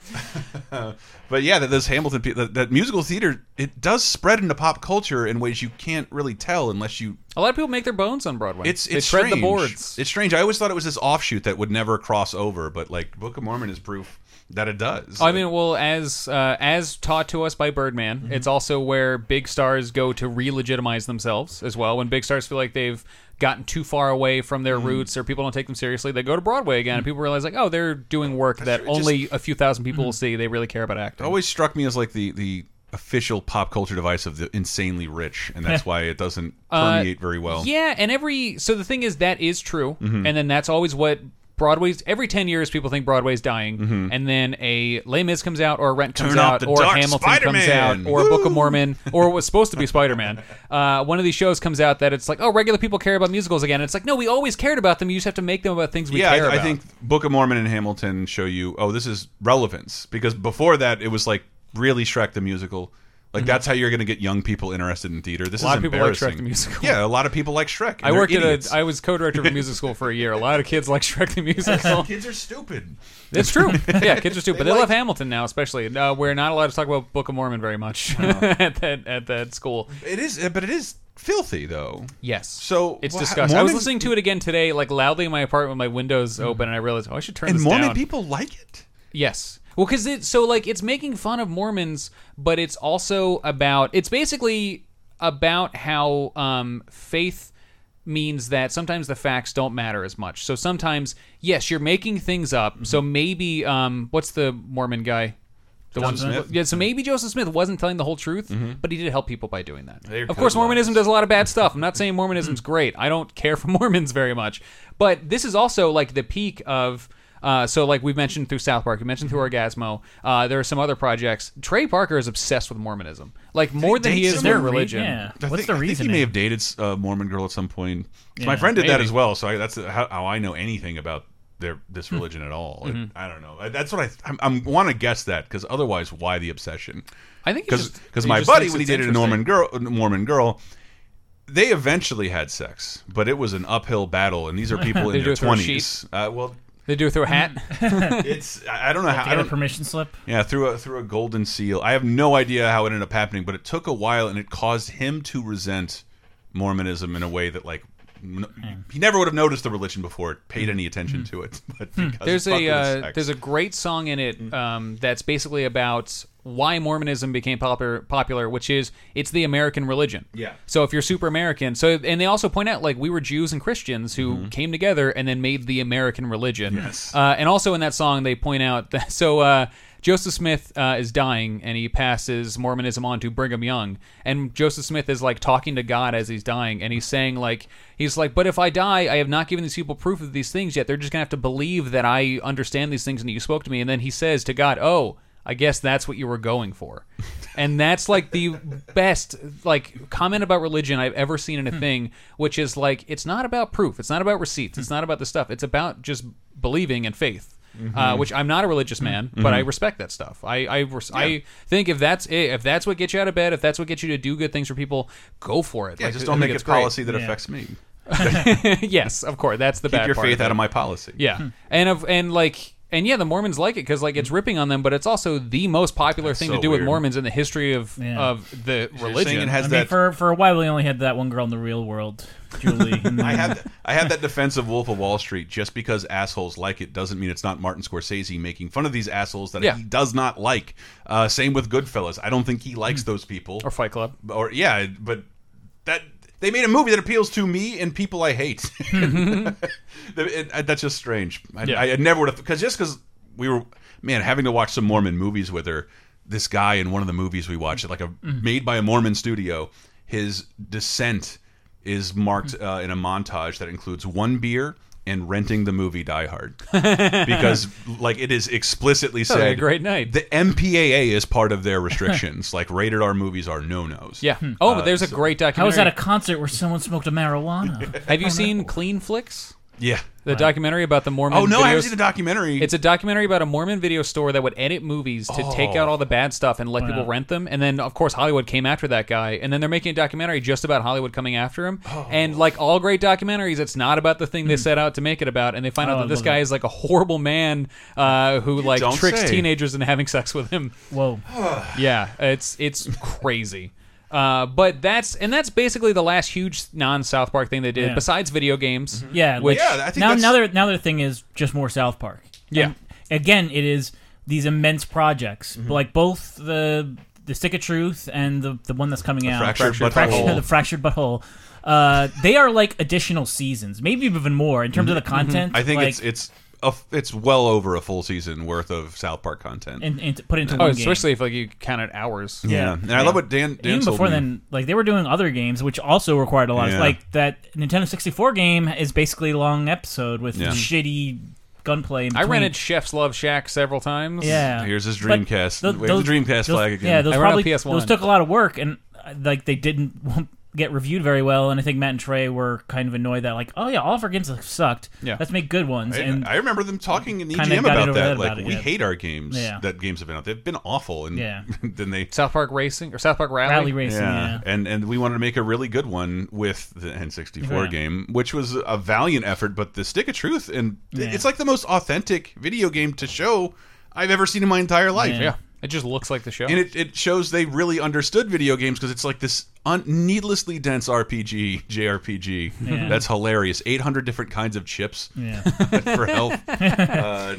Uh, <laughs> <laughs> but yeah, that those Hamilton that, that musical theater, it does spread into pop culture in ways you can't really tell unless you A lot of people make their bones on Broadway. it's they it's tread strange. the boards. It's strange. I always thought it was this offshoot that would never cross over, but like Book of Mormon is proof that it does. I mean, well, as uh, as taught to us by Birdman, Mm-hmm. it's also where big stars go to re-legitimize themselves as well. When big stars feel like they've gotten too far away from their Mm-hmm. roots or people don't take them seriously, they go to Broadway again, and people realize like, oh, they're doing work that true. It only a few thousand people will see. They really care about acting. it always struck me as like the the official pop culture device of the insanely rich, and that's <laughs> why it doesn't Uh, permeate very well. Yeah, and every so the thing is that is true, Mhm. and then that's always what Broadway's every ten years people think Broadway's dying, Mhm. and then a Les Mis comes out, or Rent comes Turn out, or Hamilton Spider-Man. comes out, or Book of Mormon, or what's supposed to be Spider Man. <laughs> Uh, one of these shows comes out that it's like, oh, regular people care about musicals again. it's like, no, we always cared about them. You just have to make them about things we yeah, care I, I think Book of Mormon and Hamilton show you, oh, this is relevance because before that it was like really Shrek the musical. Like Mhm. that's how you're going to get young people interested in theater. This A lot is of people like Shrek embarrassing. the musical. Yeah, a lot of people like Shrek. I worked idiots. at a. I was co-director of a music <laughs> school for a year. A lot of kids like Shrek the musical. <laughs> kids are stupid. It's true. Yeah, kids are <laughs> stupid. They They, like- love Hamilton now, especially. Uh, we're not allowed to talk about Book of Mormon very much at that at that school. It is, but it is filthy though. Yes. So It's disgusting. I was listening to it again today, like loudly in my apartment my windows open, and I realized, oh, I should turn and Mormon down. people like it. Yes. Well, because it's so like it's making fun of Mormons, but it's also about it's basically about how um, faith means that sometimes the facts don't matter as much. So sometimes, yes, you're making things up. So maybe um, what's the Mormon guy? The Joseph Smith? Yeah, so maybe Joseph Smith wasn't telling the whole truth, Mhm. but he did help people by doing that. They're of course, Mormonism does a lot of bad stuff. I'm not <laughs> saying Mormonism's great. I don't care for <laughs> Mormons very much. But this is also like the peak of. Uh, so, like we've mentioned through South Park, we mentioned through Orgazmo. Uh, there are some other projects. Trey Parker is obsessed with Mormonism, like more than he Date is someone? with religion. I think, I think he may have dated a Mormon girl at some point. Yeah, My friend did that maybe. as well, so I, that's how, how I know anything about their this religion at all. It- Mhm. I don't know. I- That's what I I'm, I'm want to guess that because otherwise, why the obsession? I think because because my buddy when he dated a Norman girl, Mormon girl. They eventually had sex, but it was an uphill battle, and these are <laughs> people They in do their it through a twenties. Uh, well, They do it through a hat. <laughs> it's I I don't know how I get a don't permission slip? Yeah, through a through a golden seal. I have no idea how it ended up happening, but it took a while, and it caused him to resent Mormonism in a way that like. n- He never would have noticed the religion before it paid any attention to it. <laughs> But because Hmm. There's a uh, there's a great song in it um, that's basically about why Mormonism became popular, popular, which is it's the American religion. Yeah. So if you're super American, so and they also point out like we were Jews and Christians who came together and then made the American religion. Mm-hmm. Yes. Uh, and also in that song they point out <laughs> that so. Uh, Joseph Smith uh, is dying, and he passes Mormonism on to Brigham Young. And Joseph Smith is like talking to God as he's dying, and he's saying like he's like, "But if I die, I have not given these people proof of these things yet. They're just gonna have to believe that I understand these things and that you spoke to me." And then he says to God, "Oh, I guess that's what you were going for." and that's like the best like comment about religion I've ever seen in a thing, which is like it's not about proof, it's not about receipts, it's not about the stuff. It's about just believing and faith. Uh, Mhm. which I'm not a religious man, but I respect that stuff. I I, res- I think if that's it, if that's what gets you out of bed, if that's what gets you to do good things for people, go for it. Yeah, Like, just don't think make great. policy that affects me. <laughs> yes, of course. That's the Keep bad your faith it. out of my policy. Yeah, Hmm. and of and like and yeah, the Mormons like it because like it's ripping on them, but it's also the most popular thing so to do with weird. Mormons in the history of Yeah. of the religion. It I mean, for for a while we only had that one girl in the real world, Julie. and <laughs> I then- have I have that defense of Wolf of Wall Street. Just because assholes like it doesn't mean it's not Martin Scorsese making fun of these assholes that Yeah. he does not like. Uh, same with Goodfellas. I don't think he likes Hmm. those people. or Fight Club. Or yeah, but that they made a movie that appeals to me and people I hate. <laughs> <laughs> It- it- that's just strange. I, Yeah. I, never would have because just because we were man having to watch some Mormon movies with her. This guy in one of the movies we watched, like a Mm-hmm. made by a Mormon studio, his descent is marked Mm-hmm. uh, in a montage that includes one beer and renting the movie Die Hard <laughs> because like it is explicitly Sounds like a said great night. the MPAA is part of their restrictions like rated R movies are no nos Yeah. Oh, but there's a uh, great I documentary. was at a concert where someone smoked a marijuana. <laughs> Have you seen Clean Flicks? Yeah. The documentary about the Mormon. Oh, no, I haven't seen the documentary. It's a documentary about a Mormon video store that would edit movies to take Oh. out all the bad stuff and let Wow. people rent them. And then, of course, Hollywood came after that guy. And then they're making a documentary just about Hollywood coming after him. Oh. And like all great documentaries, it's not about the thing they set out to make it about. And they find Oh, out that this guy it. is like a horrible man uh, who like tricks say. teenagers into having sex with him. Whoa. <sighs> yeah, it's it's crazy. Uh, but that's and that's basically the last huge non South Park thing they did, Yeah. besides video games. Yeah, which like, now now their now their thing is just more South Park. Yeah. And again, it is these immense projects, Mm-hmm. like both the the Stick of Truth and the the one that's coming The out, Fractured the fractured, Butthole. the fractured butthole. Uh, they are like additional seasons, maybe even more in terms of the content. Mm-hmm. I think like, it's it's a, it's well over a full season worth of South Park content. and, and put into Oh, one game. especially if like you counted hours. Yeah. And I love what Dan- Dan Even told before me. then, like they were doing other games, which also required a lot. Yeah. Of, like that Nintendo 64 game is basically a long episode with Yeah. shitty gunplay. In I between. rented Chef's Love Shack several times. Yeah. Here's his But Dreamcast. tho- Wave the Dreamcast those- flag again. Yeah, those I run on probably PS1. those took a lot of work, and uh, like they didn't <laughs> get reviewed very well. And I think Matt and Trey were kind of annoyed that like, oh yeah, all of our games have sucked. Yeah. let's make good ones. I, and I remember them talking in the kinda EGM about that. that Like about it, we yeah. hate our games Yeah. that games have been out. They've been awful, and Yeah. <laughs> then they South Park Racing or South Park Rally. Rally Racing, yeah. and and we wanted to make a really good one with the N64 game, which was a valiant effort. But the Stick of Truth, and Yeah. it's like the most authentic video game to show I've ever seen in my entire life. Yeah. It just looks like the show. And it, it shows they really understood video games because it's like this un needlessly dense RPG, JRPG. Yeah. That's hilarious. 800 different kinds of chips Yeah. <laughs> for health. <laughs> Uh,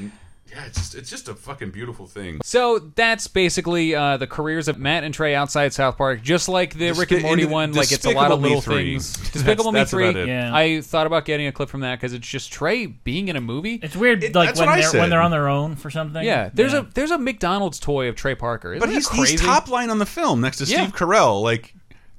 yeah, it's just, it's just a fucking beautiful thing. So that's basically uh, the careers of Matt and Trey outside South Park, just like the Despi- Rick and Morty one. Like it's a lot of little 3. things. That's- Despicable Me that's three. about it. Yeah. I thought about getting a clip from that because it's just Trey being in a movie. it's weird, It- like that's when what I they're when said. they're on their own for something. Yeah, there's Yeah. a there's a McDonald's toy of Trey Parker. Isn't But that he's, crazy? he's top line on the film next to Yeah. Steve Carell. Like,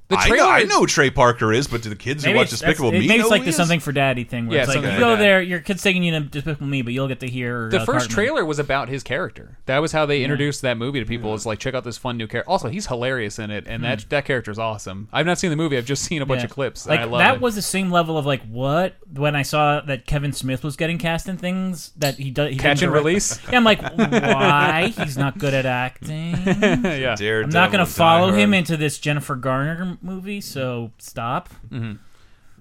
The I, know, trailer- I know who Trey Parker is, but to the kids who watch Despicable Me, maybe know it's like who the he is? something for daddy thing. Where Yeah, it's like you go that. there, your kid's taking you to Despicable Me, but you'll get to hear The uh, first Cartman. trailer was about his character. That was how they introduced that movie to people. Is like check out this fun new character. Also, he's hilarious in it, and that that character is awesome. I've not seen the movie. I've just seen a bunch Hmm. Yeah. of clips. Like and I love that it. was the same level of like what when I saw that Kevin Smith was getting cast in things that he does. He Catch didn't and direct- release? Yeah, I'm like, why? He's not good at <laughs> acting. yeah. I'm not going to follow him into this Jennifer Garner movie, so stop. Mm-hmm.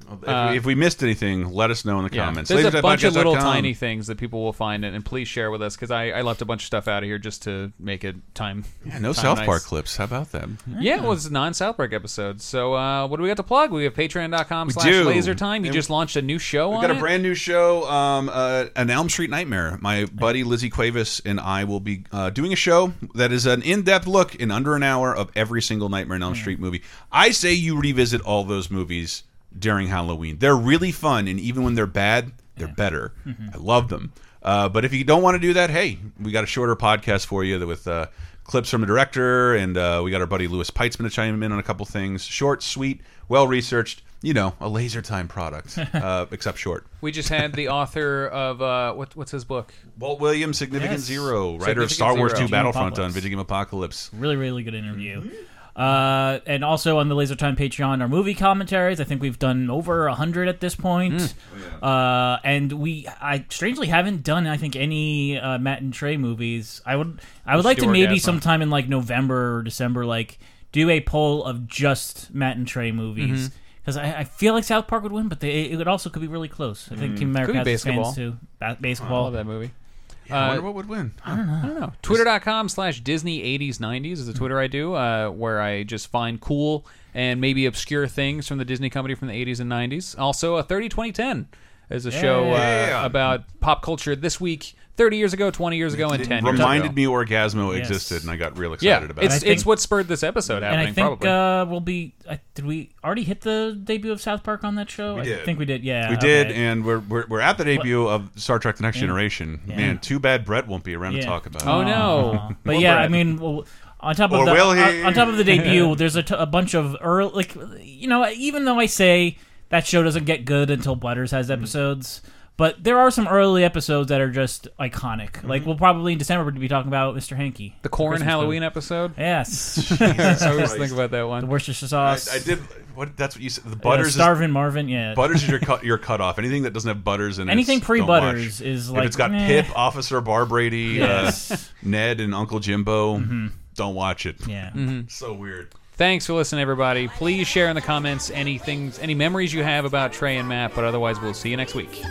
If, we, if we missed anything, let us know in the Yeah. comments. There's a bunch of little tiny things that people will find, and, and please share with us because I, I left a bunch of stuff out of here just to make it time. Yeah, no time South nice. Park clips. How about that? Yeah, it was a non South Park episodes. So uh, what do we got to plug? We have patreon.com We slash do. laser time. You And just launched a new show We've on got a it? brand new show, um, uh, an Elm Street Nightmare. My buddy Lizzie Cuevas and I will be uh, doing a show that is an in-depth look in under an hour of every single Nightmare on Elm Street movie. I say you revisit all those movies during Halloween. They're really fun, and even when they're bad, they're better. Mm-hmm. I love them. Uh, but if you don't want to do that, hey, we got a shorter podcast for you with uh, clips from the director, and uh, we got our buddy Louis Peitzman to chime in on a couple things. Short, sweet, well researched. You know, a laser time product, <laughs> uh, except short. We just had the author of uh, what, what's his book? Walt Williams, Significant Yes. Zero, writer of Significant Star Wars 2 Battlefront Apocalypse. on Video Game Apocalypse. Really, really good interview. Uh, and also on the Laser Time Patreon, our movie commentaries. I think we've done over a hundred at this point. Mm. Oh, Uh, and we, I strangely haven't done, I think, any uh, Matt and Trey movies. I would, I would like to maybe Orgasm. sometime in like November or December, like do a poll of just Matt and Trey movies. Because I, I feel like South Park would win, but they, it would also could be really close. I think Mm. Team Could America be has its BASEketball. fans too. Ba- I love that movie. Yeah, I Uh, wonder what would win. I don't know. I don't know. Twitter.com slash Disney 80s 90s is the Twitter I do, uh, where I just find cool and maybe obscure things from the Disney company from the 80s and 90s. Also, a 30 2010 is a show uh, Yeah. about pop culture this week, 30 years ago, 20 years ago, and It 10 years reminded me Orgazmo Yes. existed, and I got real Yeah, excited about it's, it. think- it's what spurred this episode and happening, I think probably. uh, we'll be. I, did we already hit the debut of South Park on that show? We I did. think we did. Yeah, we did, okay. and we're, we're we're at the debut of Star Trek: The Next Yeah. Generation. Yeah. Man, too bad Brett won't be around Yeah. to talk about. It. Oh, it. no. But Well, yeah, Brad. I mean, well, on top of Or the will on, he? on top of the <laughs> debut, there's a, t- a bunch of early, like you know, even though I say that show doesn't get good until Butters has episodes, But there are some early episodes that are just iconic. Mm-hmm. Like we'll probably in December be talking about Mr. Hanky, The corn Christmas Halloween movie. episode. Yes, <laughs> I always think about that one. The Worcestershire sauce. I did. What? That's what you said. The butters. is- Starvin' Marvin. Yeah, Butters is your <laughs> cut. Your cut off. Anything that doesn't have butters in it. Anything pre-Butters watch. is if like, it's got meh. Pip, Officer Barbrady, Yes. uh, Ned, and Uncle Jimbo. Mhm. Don't watch it. Yeah. <laughs> Mhm. So weird. Thanks for listening, everybody. Please share in the comments any things, any memories you have about Trey and Matt. But otherwise, we'll see you next week.